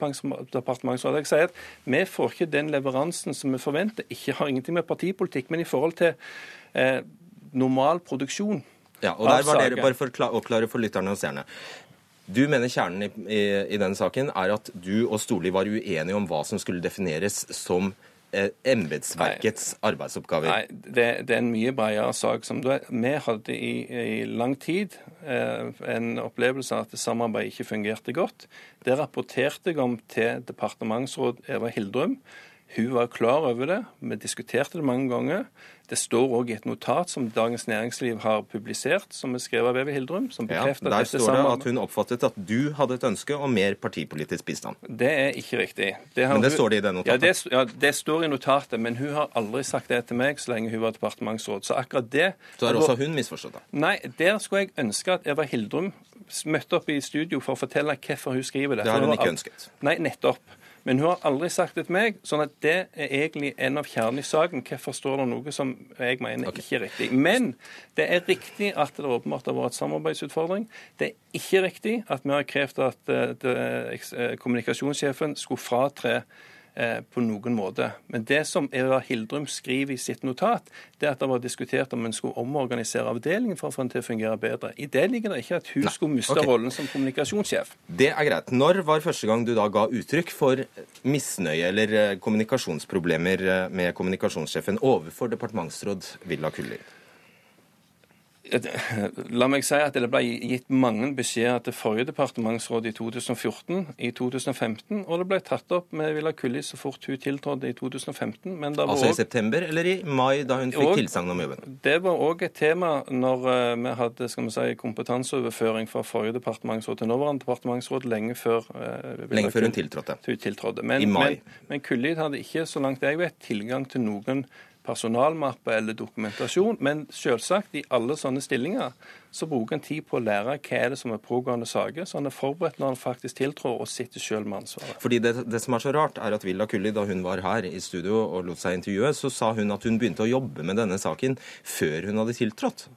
departementsråd. Jeg sier at vi får ikke den leveransen som vi forventer. Ikke har ingenting med partipolitikk, men i forhold til eh, normal produksjon. Ja, og der var dere, Bare for å oppklare for lytterne og seerne. Du mener kjernen i, i, i denne saken er at du og Storli var uenige om hva som skulle defineres som embetsverkets arbeidsoppgaver? Nei, det, det, er en mye bredere sak. som du, Vi hadde i, i lang tid eh, en opplevelse av at samarbeidet ikke fungerte godt. Det rapporterte jeg om til departementsråd Eva Hildrum. Hun var klar over det. Vi diskuterte det mange ganger. Det står òg i et notat som Dagens Næringsliv har publisert, som er skrevet av Eve Hildrum. som bekrefter ja, Der står det at hun oppfattet at du hadde et ønske om mer partipolitisk bistand. Det er ikke riktig. Det men det hun... står det i det notatet? Ja det, ja det, står i notatet, men hun har aldri sagt det til meg så lenge hun var departementsråd. Så akkurat det Så er også hun misforstått da? Nei, der skulle jeg ønske at Eva Hildrum møtte opp i studio for å fortelle hvorfor hun skriver det. Det har hun ikke ønsket? Nei, nettopp. Men hun har aldri sagt det til meg, sånn at det er egentlig en av kjernen i saken. Hvorfor står det noe som jeg mener okay. ikke er riktig? Men det er riktig at det åpenbart har vært samarbeidsutfordring. Det er ikke riktig at vi har krevd at uh, kommunikasjonssjefen skulle fratre Eh, på noen måte. Men det som Eva Hildrum skriver i sitt notat, det er at det var diskutert om en skulle omorganisere avdelingen for å få den til å fungere bedre. I det ligger det ikke at hun Nei. skulle miste okay. rollen som kommunikasjonssjef. Det er greit. Når var første gang du da ga uttrykk for misnøye eller eh, kommunikasjonsproblemer eh, med kommunikasjonssjefen overfor departementsråd Villa Kulli? La meg si at det ble gitt mange beskjeder til forrige departementsråd i 2014, i 2015, og det ble tatt opp med Villa Kulli så fort hun tiltrådte i 2015. altså også, i september eller i mai, da hun fikk tilsagn om jobben? Det var òg et tema når uh, vi hadde vi si, kompetanseoverføring fra forrige departementsråd til nåværende departementsråd lenge før uh, Lenge før hun tiltrådte? Hun tiltrådte. Men, I mai. Men, men Kulli hadde ikke, så langt jeg vet, tilgang til noen personalmappe eller dokumentasjon. Men selvsagt, i alle sånne stillinger så bruker en tid på å lære hva er det som er pågående saker, så han er forberedt når han faktisk tiltrår og sitter selv med ansvaret. Fordi det, det, som er så rart, er at Villa Kulli, da hun var her i studio og lot seg intervjue, så sa hun at hun begynte å jobbe med denne saken før hun hadde tiltrådt.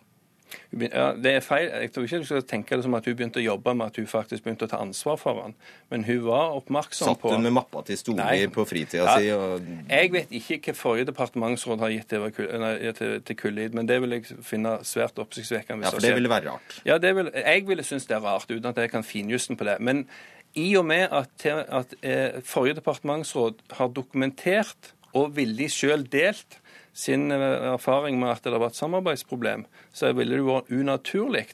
Ja, Det er feil. Jeg tror ikke du skal tenke det som at hun begynte å jobbe med at hun faktisk begynte å ta ansvar for han. Men hun var oppmerksom Satt på Satt hun med mappa til Storli på fritida ja, si? Og... Jeg vet ikke hva forrige departementsråd har gitt til, til Kullid, men det vil jeg finne svært oppsiktsvekkende. Ja, for det ville være rart? Ja, vil, jeg ville synes det er rart, uten at jeg kan finjusten på det. Men i og med at, at eh, forrige departementsråd har dokumentert og villig sjøl delt sin eh, erfaring med at det har vært samarbeidsproblem, så ville det vært unaturlig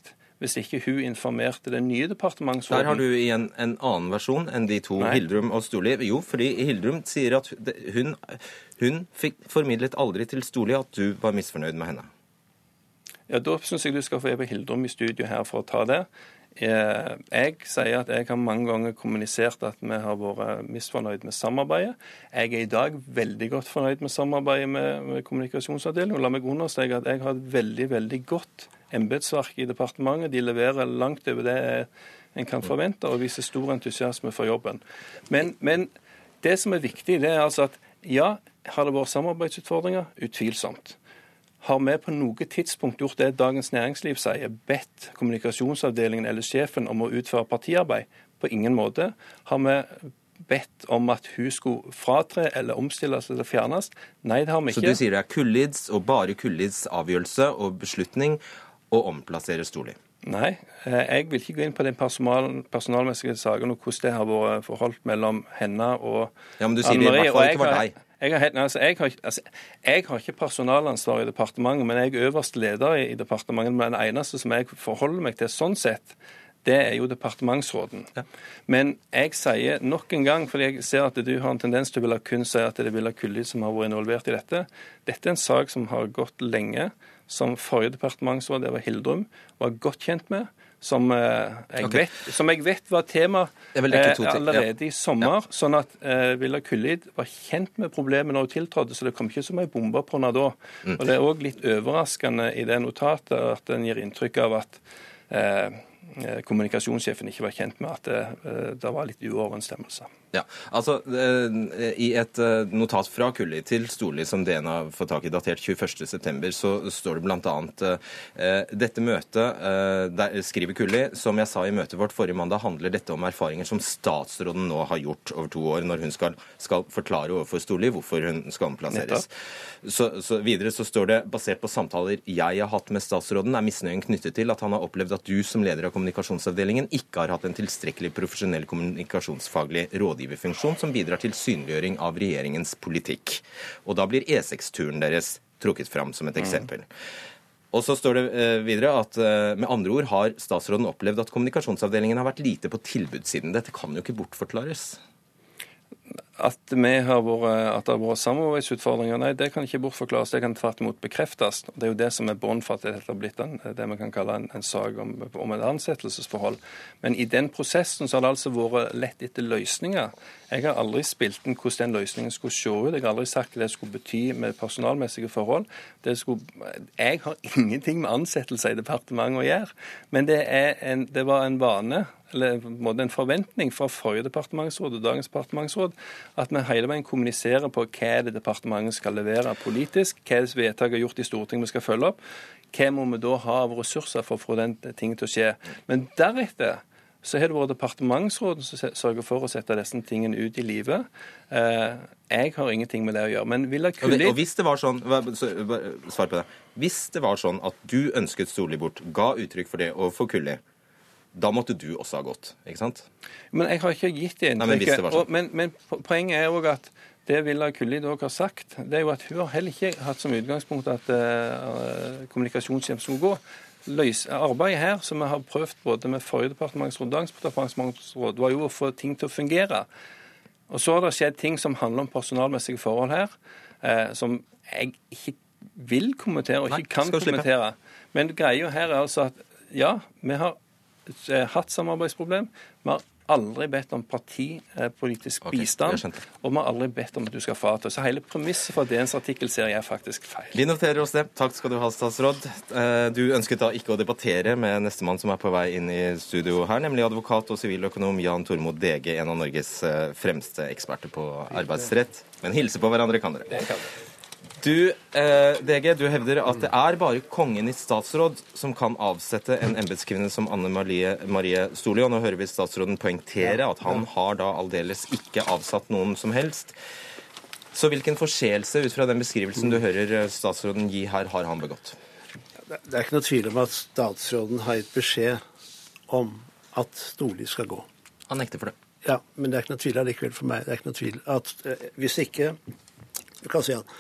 hvis ikke hun informerte den nye departementsråden. Der har du igjen en annen versjon enn de to, Nei. Hildrum og Storli. Jo, fordi Hildrum sier at hun, hun fikk formidlet aldri til Storli at du var misfornøyd med henne. Ja, Da syns jeg du skal få Eva Hildrum i studio her for å ta det. Eh, jeg sier at jeg har mange ganger kommunisert at vi har vært misfornøyd med samarbeidet. Jeg er i dag veldig godt fornøyd med samarbeidet med, med kommunikasjonsavdelingen. La meg understreke at jeg har et veldig, veldig godt embetsverk i departementet. De leverer langt over det en kan forvente, og viser stor entusiasme for jobben. Men, men det som er viktig, det er altså at ja, har det vært samarbeidsutfordringer? Utvilsomt. Har vi på noe tidspunkt gjort det Dagens Næringsliv sier, bedt kommunikasjonsavdelingen eller sjefen om å utføre partiarbeid? På ingen måte. Har vi bedt om at hun skulle fratre eller omstilles eller fjernes? Nei, det har vi ikke. Så du sier det er Kullids og bare Kullids avgjørelse og beslutning å omplassere Storli? Nei, eh, jeg vil ikke gå inn på den personal, personalmessige saken og hvordan det har vært forholdt mellom henne og Ja, Men du sier det i hvert fall ikke var deg? Jeg har, altså, jeg, har, altså, jeg har, ikke personalansvar i departementet, men jeg er øverste leder i, i departementet. Men den eneste som jeg forholder meg til sånn sett, det er jo departementsråden. Ja. Men jeg sier nok en gang, fordi jeg ser at du har en tendens til å ville kun si at det er Villa Kulli som har vært involvert i dette. Dette er en sak som har gått lenge, som forrige departementsråd, det var Hildrum, var godt kjent med som, eh, jeg, okay. vet, som jeg vet var tema eh, allerede i sommer. Ja. Sånn at eh, Villa Kullid var kjent med problemet når hun tiltrådte, så det kom ikke som ei bombe på henne da. Mm. Og Det er òg litt overraskende i det notatet at en gir inntrykk av at eh, eh kommunikasjonssjefen ikke var kjent med at det, det var litt uoverensstemmelse. Ja, altså eh, I et eh, notat fra Kulli til Storli som DNA får tak i, datert 21.9, så står det bl.a.: eh, Dette møtet, der skriver Kulli, som jeg sa i møtet vårt forrige mandag, handler dette om erfaringer som statsråden nå har gjort over to år, når hun skal, skal forklare overfor Storli hvorfor hun skal omplasseres. Så, så videre så står det basert på samtaler jeg har hatt med statsråden, er misnøyen knyttet til at han har opplevd at du som leder av kommunikasjonsavdelingen ikke har hatt en tilstrekkelig profesjonell kommunikasjonsfaglig rådgiver pådriverfunksjon som bidrar til synliggjøring av regjeringens politikk. Og da blir E6-turen deres trukket fram som et mm. eksempel. Og så står det eh, videre at eh, med andre ord har statsråden opplevd at kommunikasjonsavdelingen har vært lite på tilbudssiden. Dette kan jo ikke bortforklares? At, har vært, at det har vært samarbeidsutfordringer, nei, det kan ikke bortforklares. Det kan tvert imot bekreftes. Det er jo det som er bånd for at dette har blitt en, det vi kan kalle en, en sak om, om et ansettelsesforhold. Men i den prosessen så har det altså vært lett etter løsninger. Jeg har aldri spilt inn hvordan den løsningen skulle se ut. Jeg har aldri sagt hva det skulle bety med personalmessige forhold. Skulle, jeg har ingenting med ansettelser i departementet å gjøre. Men det, en, det var en vane eller en forventning fra forrige departementsråd og dagens departementsråd at vi hele veien kommuniserer på hva det departementet skal levere politisk, hva er det vedtak er gjort i Stortinget vi skal følge opp, hva må vi da ha av ressurser for å få den ting til å skje. Men deretter så har det vært departementsråden som sørger for å sette disse tingene ut i livet. Eh, jeg har ingenting med det å gjøre. Men Villa Kulli Og hvis det var sånn, svar på det. Hvis det var sånn at du ønsket Solli bort, ga uttrykk for det overfor Kulli, da måtte du også ha gått, ikke sant? Men jeg har ikke gitt det inntrykket. Men, sånn. men, men poenget er òg at det Villa Kulli dog har sagt, det er jo at hun har heller ikke hatt som utgangspunkt at uh, kommunikasjonshjem skulle gå løs, arbeidet her, som vi har prøvd både med forrige departementsråd og dagens departementsråd, var jo å få ting til å fungere. Og så har det skjedd ting som handler om personalmessige forhold her, eh, som jeg ikke vil kommentere og ikke Nei, kan kommentere. Men greia her er altså at ja, vi har eh, hatt samarbeidsproblem. Vi har aldri bedt om partipolitisk okay, bistand, og vi har aldri bedt om at du skal frata. Så hele premisset for DNs artikkelserie er faktisk feil. Vi noterer oss det. Takk skal du ha, statsråd. Eh, du ønsket da ikke å debattere med nestemann som er på vei inn i studio her, nemlig advokat og siviløkonom Jan Tormod DG, en av Norges eh, fremste eksperter på arbeidsrett. Men hilse på hverandre kan dere. Det kan dere. Du, eh, DG, du hevder at det er bare kongen i statsråd som kan avsette en embetskvinne som Anne Marie, Marie Storli. Og nå hører vi statsråden poengtere at han har da aldeles ikke avsatt noen som helst. Så hvilken forseelse ut fra den beskrivelsen du hører eh, statsråden gi her, har han begått? Det er ikke noe tvil om at statsråden har gitt beskjed om at Storli skal gå. Han nekter for det. Ja, men det er ikke noe tvil allikevel for meg. Det er ikke noe tvil at eh, hvis ikke du kan si at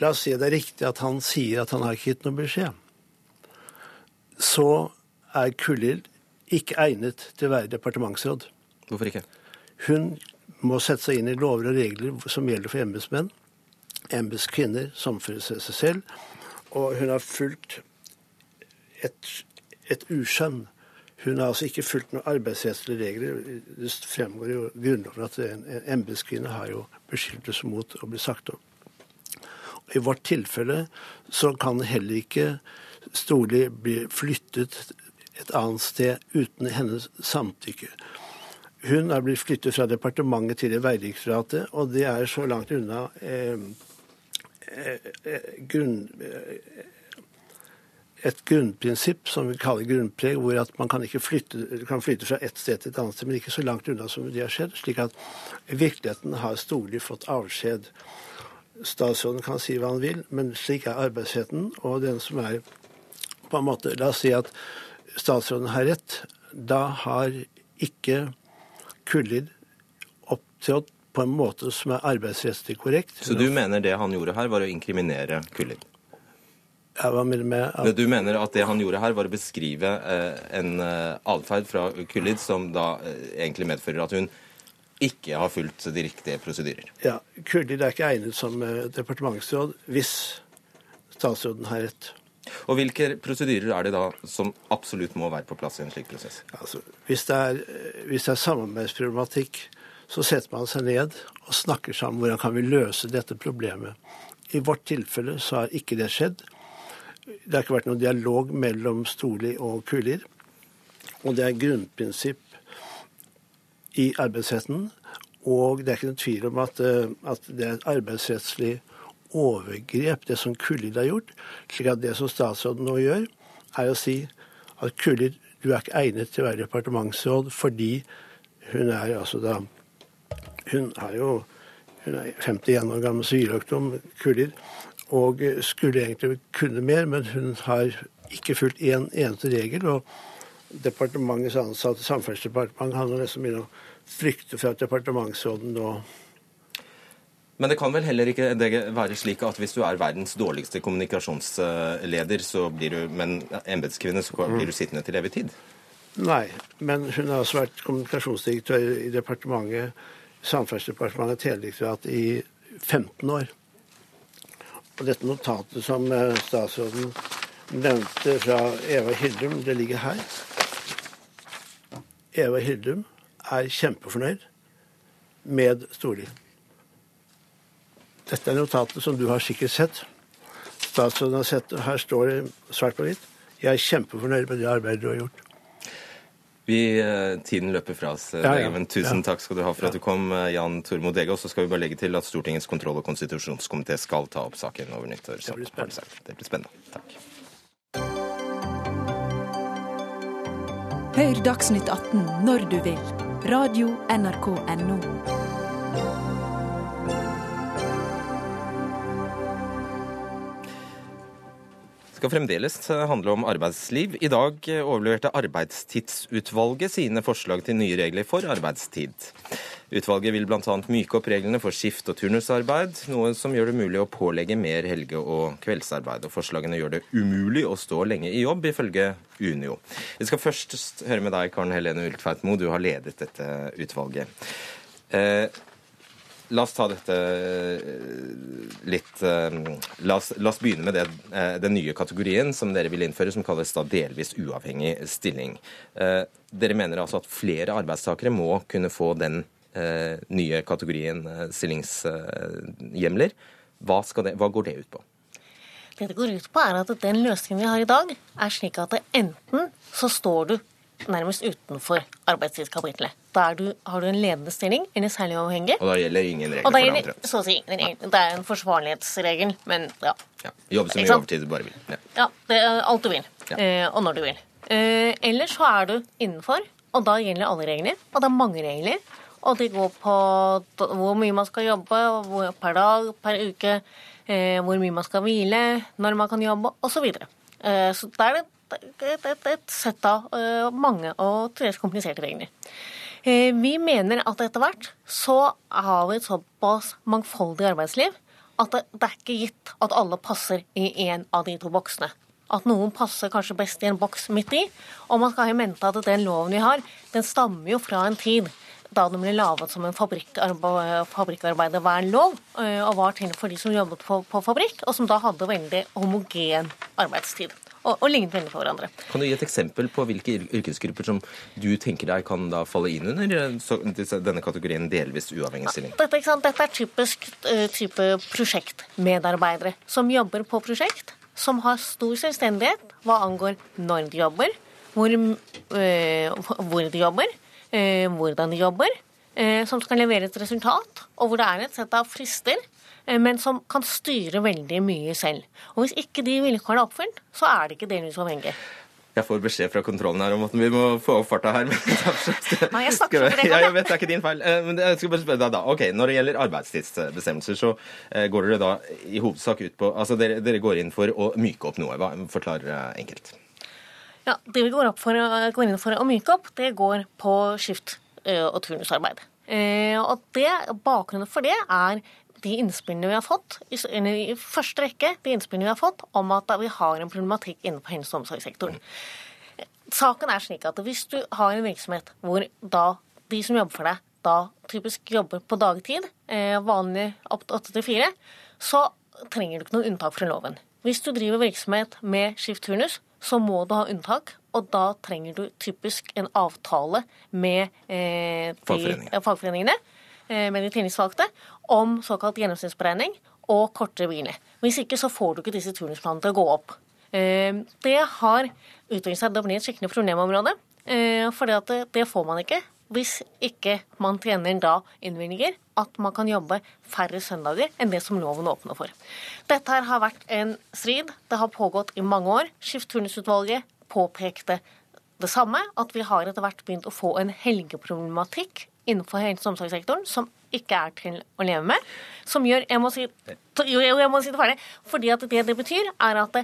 La oss si det er riktig at han sier at han har ikke gitt noen beskjed. Så er Kullild ikke egnet til å være departementsråd. Hvorfor ikke? Hun må sette seg inn i lover og regler som gjelder for embetsmenn, embetskvinner som for seg selv, og hun har fulgt et, et uskjønn. Hun har altså ikke fulgt noen arbeidsrettslige regler. Det fremgår jo Grunnloven at en embetskvinne har jo beskyttelse mot å bli sagt opp. I vårt tilfelle så kan heller ikke Storli bli flyttet et annet sted uten hennes samtykke. Hun er blitt flyttet fra departementet til Vegdirektoratet, og det er så langt unna eh, eh, eh grunn, eh, et grunnprinsipp som vi kaller grunnpreg, hvor at man kan ikke flytte, kan flytte fra ett sted til et annet sted, men ikke så langt unna som det har skjedd. Slik at i virkeligheten har Storli fått avskjed. Statsråden kan si hva han vil, men slik er arbeidsretten. Og den som er på en måte La oss si at statsråden har rett. Da har ikke Kullid opptrådt på en måte som er arbeidsrettslig korrekt. Så du mener det han gjorde her, var å inkriminere Kullid? Ja, hva mener du med at... Du mener at det han gjorde her, var å beskrive eh, en eh, atferd fra Kullid som da eh, egentlig medfører at hun ikke har fulgt de riktige prosedyrer. Ja, Kurdi er ikke egnet som eh, departementsråd hvis statsråden har rett. Og Hvilke prosedyrer er det da som absolutt må være på plass i en slik prosess? Altså, hvis, det er, eh, hvis det er samarbeidsproblematikk, så setter man seg ned og snakker sammen hvordan kan vi løse dette problemet. I vårt tilfelle så har ikke det skjedd. Det har ikke vært noen dialog mellom Storli og Kulir. Og det er grunnprinsipp i arbeidsretten. Og det er ikke noen tvil om at, eh, at det er et arbeidsrettslig overgrep, det som Kullid har gjort. slik at det som statsråden nå gjør, er å si at Kullid, du er ikke egnet til å være departementsråd fordi hun er altså da Hun har jo hun er 51 år gammel siviløkonom, Kullid, og skulle egentlig kunne mer, men hun har ikke fulgt én en eneste regel. og departementets ansatte, Samferdselsdepartementet, har nesten begynt å frykte for at departementsråden nå men det kan vel heller ikke være slik at hvis du er verdens dårligste kommunikasjonsleder, så blir du, men embetskvinne, så blir du sittende til evig tid? Nei, men hun har også vært kommunikasjonsdirektør i departementet, Samferdselsdepartementet, Teledirektoratet, i 15 år. Og dette notatet som eh, statsråden nevnte fra Eva Hildum, det ligger her. Eva Hildum er kjempefornøyd med Storli. Dette er notatet som du har sikkert sett. Statsråden har sett det. Her står det svart på hvitt. Jeg er kjempefornøyd med det arbeidet du har gjort. Vi, eh, tiden løper fra oss, eh, Ja, ja. Men tusen Ja. takk skal du ha for at du kom, eh, Jan Tormod Dege. Og så skal vi bare legge til at Stortingets kontroll- og konstitusjonskomité skal ta opp saken over nyttår. så Det blir spennende. Det blir spennende. Takk. Hør Dagsnytt 18 når du vil. Radio NRK Radio.nrk.no. skal fremdeles handle om arbeidsliv. I dag overleverte Arbeidstidsutvalget sine forslag til nye regler for arbeidstid. Utvalget vil bl.a. myke opp reglene for skift- og turnusarbeid, noe som gjør det mulig å pålegge mer helge- og kveldsarbeid. Og forslagene gjør det umulig å stå lenge i jobb, ifølge Unio. Vi skal først høre med deg, Karen Helene Ultveitmo, du har ledet dette utvalget. Eh, La oss ta dette litt La oss, la oss begynne med det, den nye kategorien som dere vil innføre, som kalles da delvis uavhengig stilling. Dere mener altså at flere arbeidstakere må kunne få den nye kategorien stillingshjemler. Hva, det, hva går det ut på? Det det går ut på, er at den løsningen vi har i dag, er slik at enten så står du nærmest utenfor arbeidstidskapitlet. Da du, har du en ledende stilling eller særlig avhengig. Og da gjelder ingen regler for det andre? Så å si, det er en forsvarlighetsregel, men ja. ja. Jobb så mye overtid du bare vil. Ja. Ja, det er alt du vil. Ja. Eh, og når du vil. Eh, ellers så er du innenfor, og da gjelder alle regler. Og det er mange regler. Og de går på hvor mye man skal jobbe per dag, per uke, eh, hvor mye man skal hvile, når man kan jobbe, osv. Så, så det er et, et, et, et sett av eh, mange og til dels kompliserte regler. Eh, Vi mener at etter hvert så har vi et såpass mangfoldig arbeidsliv at det, det er ikke gitt at alle passer i en av de to boksene. At noen passer kanskje best i en boks midt i. Og man skal ha i mente at den loven vi har, den stammer jo fra en tid da den ble laget som en fabrikkarbe- fabrikkarbeidervernlov, lov, og var til for de som jobbet på, på fabrikk, og som da hadde veldig homogen arbeidstid. Og, og lignet veldig på hverandre. Kan du gi et eksempel på hvilke yrkesgrupper som du tenker deg kan da falle inn under eh, så- denne kategorien delvis uavhengig stilling? Dette, ikke sant? Dette er typisk eh, type prosjektmedarbeidere som jobber på prosjekt, som har stor selvstendighet hva angår når de jobber, hvor, eh, hvor de jobber, eh, hvordan de jobber, eh, som skal levere et resultat, og hvor det er et sett av frister, eh, men som kan styre veldig mye selv. Og hvis ikke de vilkårene er oppfylt, så er det ikke delvis uavhengig. Jeg får beskjed fra kontrollen her om at vi må få opp farta her. Men Nei, jeg snakker for det, ja, jeg vet, det er ikke din feil. Eh, Men jeg skal bare spørre deg da. Ok, Når det gjelder arbeidstidsbestemmelser, så eh, går dere da i hovedsak ut på Altså dere, dere går inn for å myke opp noe. Forklar eh, enkelt. Ja, Det vi går, for, går inn for å myke opp, det går på skift og turnusarbeid. Og det, Bakgrunnen for det er de innspillene vi har fått, i, første rekke de innspillene vi har fått om at vi har en problematikk innenfor helse- og omsorgssektoren. Saken er slik at hvis du har en virksomhet hvor da de som jobber for deg, da typisk jobber på dagtid, vanlig opp til åtte til fire, så trenger du ikke noe unntak fra loven. Hvis du driver virksomhet med skift-turnus, så må du ha unntak, og da trenger du typisk en avtale med eh, de, Fagforeningen. fagforeningene, eh, med de tillitsvalgte, om såkalt gjennomsnittsberegning og kortere hvile. Hvis ikke så får du ikke disse turnusplanene til å gå opp. Eh, Det har utviklet seg til å bli et skikkelig problemområde, eh, for det, det får man ikke hvis ikke man tjener da innvilger at man kan jobbe færre søndager enn det som loven åpner for. Dette her har vært en strid. Det har pågått i mange år. Skift-turnusutvalget påpekte det samme, at vi har etter hvert begynt å få en helgeproblematikk innenfor helse- og omsorgssektoren som ikke er til å leve med. Som gjør Jeg må si, jo, jeg må si det ferdig. Fordi at det det betyr, er at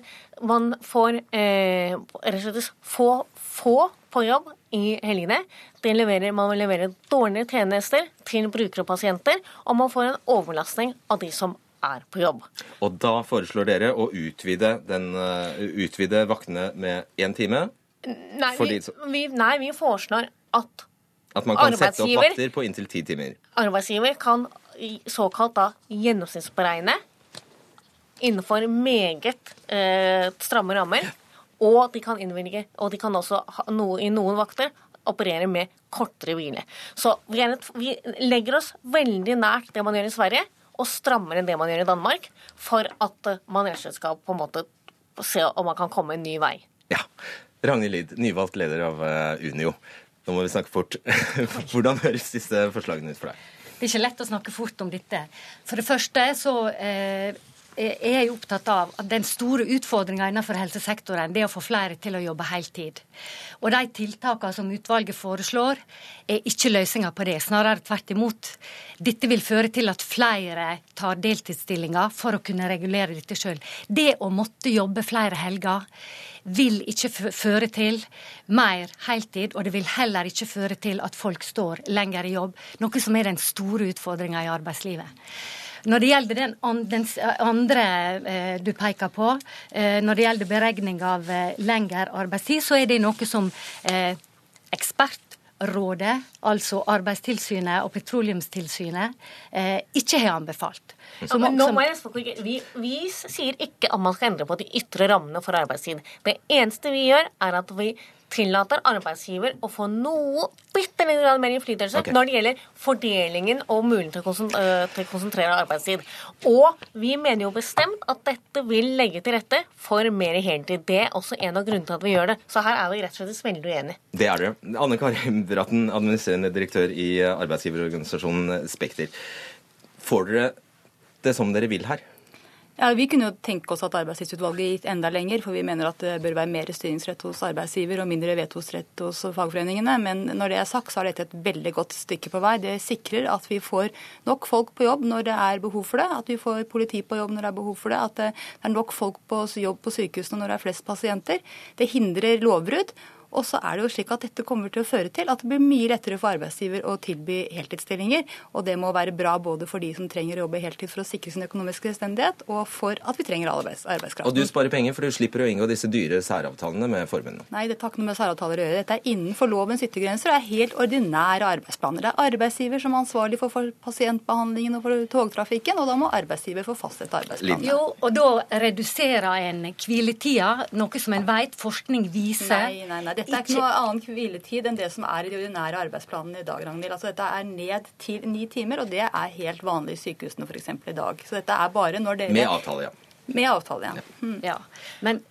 man får eh, rett og slett få, få på jobb i helgene. Det leverer, man leverer dårlige tjenester til brukere og pasienter, og man får en overlastning av de som er på jobb. Og da foreslår dere å utvide, den, eh, utvide vaktene med én time. Nei, vi, de vi, nei, vi foreslår at At man kan sette opp vakter på inntil ti timer. arbeidsgiver kan såkalt da gjennomsnittsberegne innenfor meget eh, stramme rammer, og de kan innvilge, og de kan også ha noe, i noen vakter operere med kortere hvile. Så vi, er et, vi legger oss veldig nært det man gjør i Sverige, og strammere enn det man gjør i Danmark, for at eh, man rett og slett skal på en måte se om man kan komme en ny vei. Ja. Ragnhild Lid, nyvalgt leder av eh, Unio. Nå må vi snakke fort. Hvordan høres disse forslagene ut for deg? Det er ikke lett å snakke fort om dette. For det første så eh, er jeg opptatt av at den store utfordringa innenfor helsesektoren det er å få flere til å jobbe heltid. Og de tiltakene som utvalget foreslår, er ikke løsninga på det. Snarere tvert imot. Dette vil føre til at flere tar deltidsstillinger for å kunne regulere dette sjøl. Det å måtte jobbe flere helger vil ikke føre til mer heltid, og det vil heller ikke føre til at folk står lenger i jobb, noe som er den store utfordringa i arbeidslivet. Når det gjelder den, andre eh, du peker på, eh, når det gjelder beregning av eh, lengre arbeidstid, så er det noe som eh, ekspertrådet, altså Arbeidstilsynet og Petroleumstilsynet, eh, ikke har anbefalt. Så, men nå må jeg vi, vi sier ikke at man skal endre på de ytre rammene for arbeidstid. Det eneste vi gjør, er at vi tillater arbeidsgiver å få noe bitte litt mer innflytelse okay. når det gjelder fordelingen og muligheten til å konsentrere, konsentrere arbeidstid. Og vi mener jo bestemt at dette vil legge til rette for mer heltid. Det er også en av grunnene til at vi gjør det. Så her er vi rett og slett veldig uenige. Det er dere. Anne Kari Bratten, administrerende direktør i arbeidsgiverorganisasjonen Spekter. Får dere det som dere vil her? Ja, Vi kunne jo tenke oss at arbeidstidsutvalget gikk enda lenger, for vi mener at det bør være mer styringsrett hos arbeidsgiver og mindre vetosrett hos fagforeningene. Men når det er sagt, så er dette et veldig godt stykke på vei. Det sikrer at vi får nok folk på jobb når det er behov for det, at vi får politi på jobb når det er behov for det, at det er nok folk på jobb på sykehusene når det er flest pasienter. Det hindrer lovbrudd. Og så er det jo slik at dette kommer til å føre til at det blir mye lettere for arbeidsgiver å tilby heltidsstillinger. Og det må være bra både for de som trenger å jobbe heltid for å sikre sin økonomiske selvstendighet, og for at vi trenger arbeids arbeidskraft. Og du sparer penger, for du slipper å inngå disse dyre særavtalene med forbundene? Nei, det har ikke noe med særavtaler å gjøre. Dette er innenfor lovens yttergrenser og er helt ordinære arbeidsplaner. Det er arbeidsgiver som er ansvarlig for pasientbehandlingen og for togtrafikken, og da må arbeidsgiver få fastsette arbeidsplanen. Jo, og da reduserer en hviletida, noe som en vet forskning viser. Nei, nei, nei. Dette er ikke noe annen hviletid enn det som er i de ordinære arbeidsplanene i dag, Ragnhild. Altså, dette er ned til ni timer, og det er helt vanlig i sykehusene f.eks. i dag. Så dette er bare når dere Med avtale, ja. Med avtale, ja. Mm. ja. Men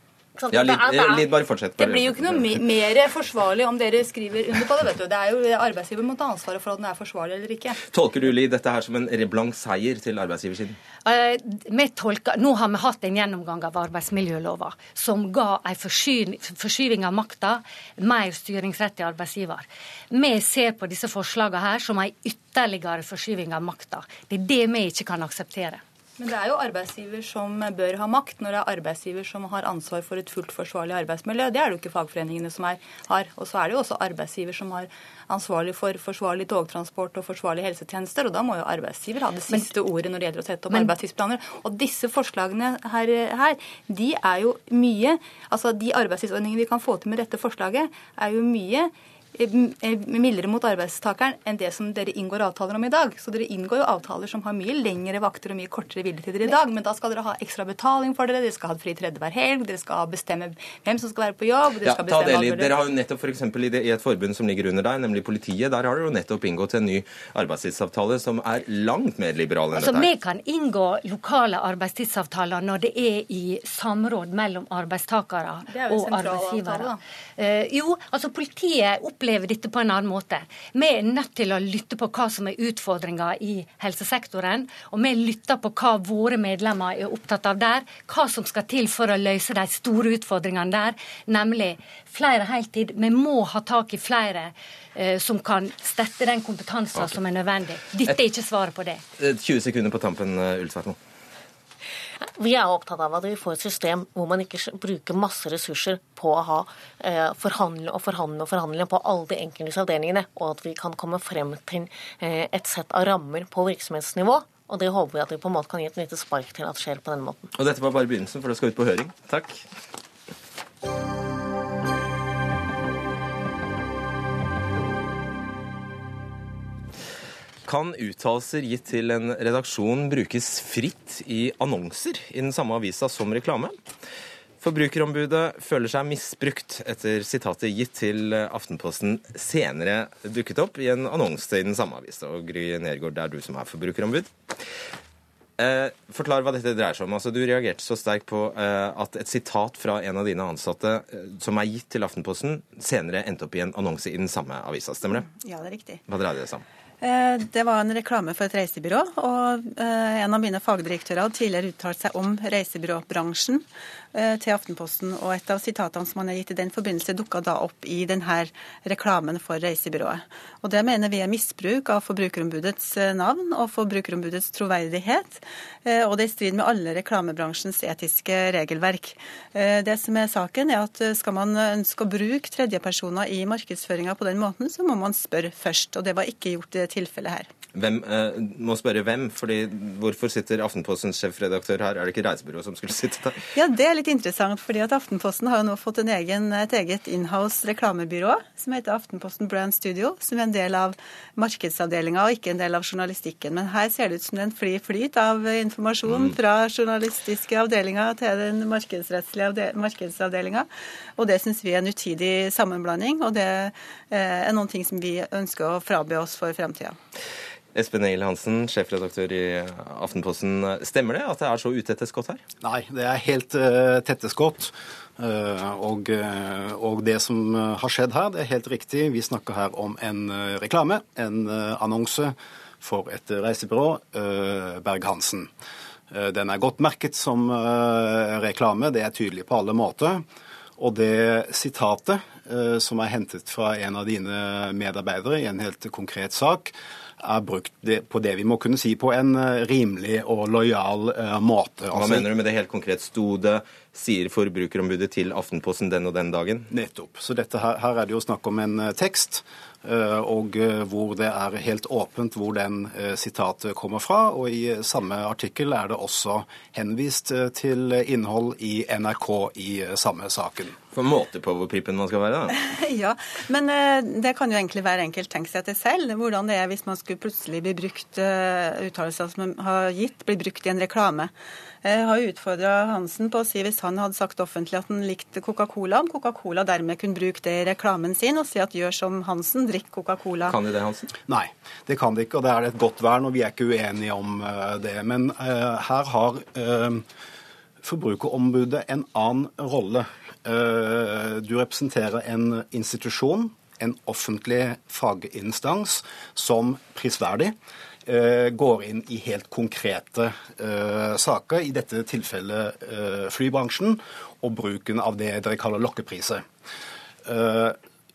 ja, litt, litt, bare fortsett. Det blir jo ikke noe mer forsvarlig om dere skriver under på det. vet du. Det er jo Arbeidsgiver må ta ansvaret for at den er forsvarlig eller ikke. Tolker du Li, dette her som en blank seier til arbeidsgiversiden? Uh, tolker, nå har vi hatt en gjennomgang av arbeidsmiljølova som ga en forskyving av makta, mer styringsrett til arbeidsgiver. Vi ser på disse forslagene her som en ytterligere forskyving av makta. Det er det vi ikke kan akseptere. Men det er jo arbeidsgiver som bør ha makt når det er arbeidsgiver som har ansvar for et fullt forsvarlig arbeidsmiljø. Det er det jo ikke fagforeningene som er, har. Og så er det jo også arbeidsgiver som har ansvarlig for forsvarlig togtransport og forsvarlige helsetjenester. Og da må jo arbeidsgiver ha det siste ordet når det gjelder å sette opp men, arbeidstidsplaner. Og disse forslagene her, her, de er jo mye Altså de arbeidstidsordningene vi kan få til med dette forslaget, er jo mye mildere mot arbeidstakeren enn det som dere inngår avtaler om i dag. Så dere inngår jo avtaler som har mye lengre vakter og mye kortere hviletider i dag. Men da skal dere ha ekstra betaling for dere, dere skal ha fri tredje hver helg, dere skal bestemme hvem som skal være på jobb. Dere, ja, ta det litt. dere har jo nettopp f.eks. I, i et forbund som ligger under deg, nemlig politiet, der har dere jo nettopp inngått en ny arbeidstidsavtale som er langt mer liberal enn altså, dette. Vi kan inngå lokale arbeidstidsavtaler når det er i samråd mellom arbeidstakere og arbeidsgivere. Uh, jo, altså politiet opplever dette på en annen måte. Vi er nødt til å lytte på hva som er utfordringer i helsesektoren, og vi lytter på hva våre medlemmer er opptatt av der, hva som skal til for å løse de store utfordringene der, nemlig flere heltid. Vi må ha tak i flere eh, som kan stette den kompetansen okay. som er nødvendig. Dette er ikke svaret på det. 20 sekunder på tampen, Ulsveitmo. Vi er opptatt av at vi får et system hvor man ikke bruker masse ressurser på å ha eh, forhandle og forhandle og forhandle på alle de enkelte avdelingene, og at vi kan komme frem til eh, et sett av rammer på virksomhetsnivå. Og det håper vi at vi på en måte kan gi et lite spark til at skjer på denne måten. Og dette var bare begynnelsen, for det skal ut på høring. Takk. Kan uttalelser gitt til en redaksjon brukes fritt i annonser i den samme avisa som reklame? Forbrukerombudet føler seg misbrukt etter sitatet gitt til Aftenposten senere dukket opp i en annonse i den samme avisa. Og Gry Nergård, det er du som er forbrukerombud. Eh, forklar hva dette dreier seg om. Altså, du reagerte så sterkt på eh, at et sitat fra en av dine ansatte eh, som er gitt til Aftenposten, senere endte opp i en annonse i den samme avisa. Stemmer det? Ja, det er riktig. Hva dreier det seg om? Eh, Det var en reklame for et reisebyrå, og eh, en av mine fagdirektører hadde tidligere uttalt seg om reisebyråbransjen eh, til Aftenposten, og et av sitatene som han har gitt i den forbindelse, dukka da opp i denne reklamen for reisebyrået. Og Det mener vi er misbruk av Forbrukerombudets navn og Forbrukerombudets troverdighet, og det er i strid med alle reklamebransjens etiske regelverk. Det som er saken, er at skal man ønske å bruke tredjepersoner i markedsføringa på den måten, så må man spørre først, og det var ikke gjort i det tilfellet her. Hvem, eh, må spørre hvem, fordi Hvorfor sitter Aftenpostens sjefredaktør her? Er det ikke reisebyrået som skulle sitte der? Ja, Det er litt interessant, fordi at Aftenposten har jo nå fått en egen, et eget inhouse reklamebyrå som heter Aftenposten Brand Studio, som er en del av markedsavdelinga og ikke en del av journalistikken. Men her ser det ut som det er en fri flyt av informasjon Mm. fra journalistiske avdelinga til den markedsrettslige avde- markedsavdelinga, og det syns vi er en utidig sammenblanding, og det eh, er noen ting som vi ønsker å frabe oss for fremtida. Espen Egil Hansen, sjefredaktør i Aftenposten. Stemmer det at det er så utette skott her? Nei, det er helt uh, tette skott. Eh, og, uh, og det som eh, har skjedd her, det er helt riktig. Vi snakker her om en eh, reklame, en eh, annonse for et reisebyrå, eh, Berg-Hansen. Eh, Den er godt merket som eh, reklame, det er tydelig på alle måter. Og det sitatet eh, som er hentet fra en av dine medarbeidere i en helt konkret sak, er brukt på det vi må kunne si på en eh, rimelig og lojal eh, måte. Hva mener du med det helt konkret? Sto det sier Forbrukerombudet til Aftenposten den og den dagen? Nettopp. Så dette her, her er det jo snakk om en eh, tekst, og hvor det er helt åpent hvor den sitatet kommer fra. Og i samme artikkel er det også henvist til innhold i NRK i samme saken. For måte på hvor prippen man skal være, da. Ja, men eh, det kan jo egentlig hver enkelt tenke seg til selv. Hvordan det er hvis man skulle plutselig bli brukt, eh, uttalelser som man har gitt, bli brukt i en reklame. Jeg har utfordra Hansen på å si hvis han hadde sagt offentlig at han likte Coca-Cola, om Coca-Cola dermed kunne bruke det i reklamen sin og si at gjør som Hansen, drikk Coca-Cola. Kan de det, Hansen? Nei, det kan de ikke, og det er et godt vern, og vi er ikke uenige om eh, det. Men uh, her har eh, Forbrukerombudet en annen rolle. Eh, du representerer en institusjon, en offentlig faginstans, som prisverdig eh, går inn i helt konkrete eh, saker, i dette tilfellet flybransjen, og bruken av det dere kaller lokkepriser.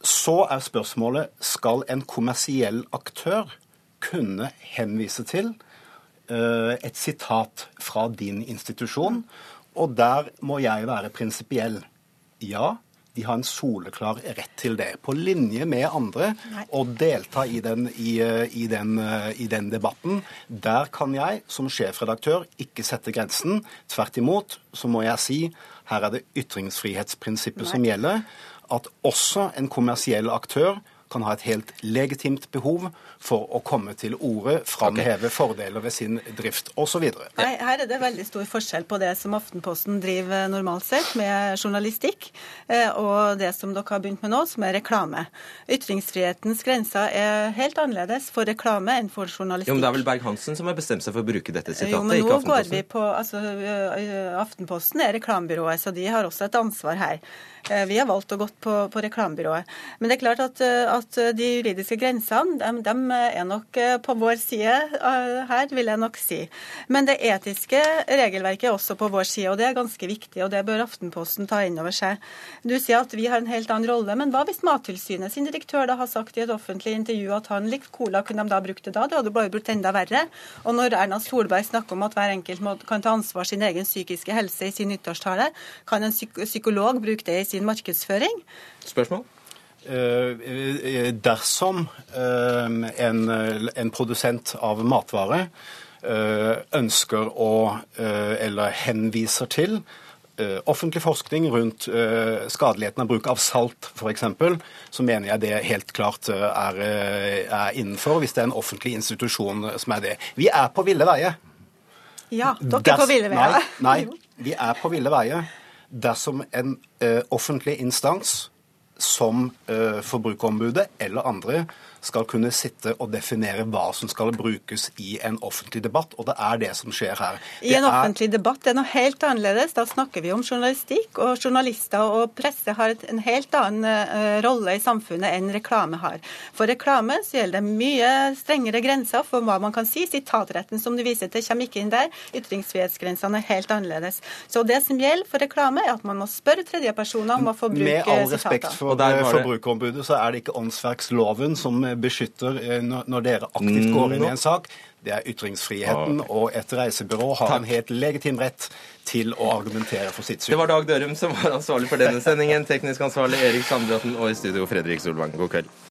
Så er spørsmålet skal en kommersiell aktør kunne henvise til et sitat fra din institusjon, og der må jeg være prinsipiell. Ja, de har en soleklar rett til det, på linje med andre, å delta i den, i, i, den, eh, i den debatten. Der kan jeg som sjefredaktør ikke sette grensen. Tvert imot så må jeg si her er det ytringsfrihetsprinsippet som gjelder. At også en kommersiell aktør kan ha et helt legitimt behov for å komme til orde, framheve fordeler ved sin drift osv. Her er det veldig stor forskjell på det som Aftenposten driver normalt sett med journalistikk, eh, og det som dere har begynt med nå, som er reklame. Ytringsfrihetens grenser er helt annerledes for reklame enn for journalistikk. Jo, men Det er vel Berg-Hansen som har bestemt seg for å bruke dette sitatet, Jo, men ikke nå går vi på, altså Aftenposten er reklamebyrået, så de har også et ansvar her. Eh, Vi har valgt å gå på, på reklamebyrået. Men det er klart at, ø, at de juridiske grensene de, de er nok på vår side her, vil jeg nok si. Men det etiske regelverket er også på vår side, og det er ganske viktig. og Det bør Aftenposten ta inn over seg. Du sier at vi har en helt annen rolle, men hva hvis Mattilsynet sin direktør da har sagt i et offentlig intervju at han likte cola, kunne de da brukt det da? Det hadde bare blitt enda verre. Og når Erna Solberg snakker om at hver enkelt må, kan ta ansvar sin egen psykiske helse i sin nyttårstale, kan en psykolog bruke det i sin markedsføring? Spørsmål? Eh, eh, Dersom eh, en, en produsent av matvare ønsker å, eller henviser til offentlig forskning rundt skadeligheten av bruk av salt f.eks., så mener jeg det helt klart er, er innenfor, hvis det er en offentlig institusjon som er det. Vi er på ville veier. Ja, dere er på ville veier. Nei, nei, vi er på ville veier dersom en offentlig instans som eh, Forbrukerombudet eller andre skal kunne sitte og definere hva som skal brukes i en offentlig debatt, og det er det som skjer her. I en er- offentlig debatt det er noe helt annerledes. Da snakker vi om journalistikk, og journalister og presse har en helt annen eh, rolle i samfunnet enn reklame har. For reklame så gjelder det mye strengere grenser for hva man kan si. Sitatretten som du viser til kommer ikke inn der. Ytringsfrihetsgrensene er helt annerledes. Så det som gjelder for reklame, er at man må spørre tredjepersoner om å få bruke Med all respekt sitater. for det- Forbrukerombudet, så er det ikke åndsverksloven som beskytter eh, når dere aktivt går inn i en sak. Det er ytringsfriheten, og et reisebyrå har en helt legitim rett til å argumentere for sitt syn. Det var Dag Dørum som var ansvarlig for denne sendingen. Teknisk ansvarlig Erik Sandbråten og i studio Fredrik Solvang. God kveld.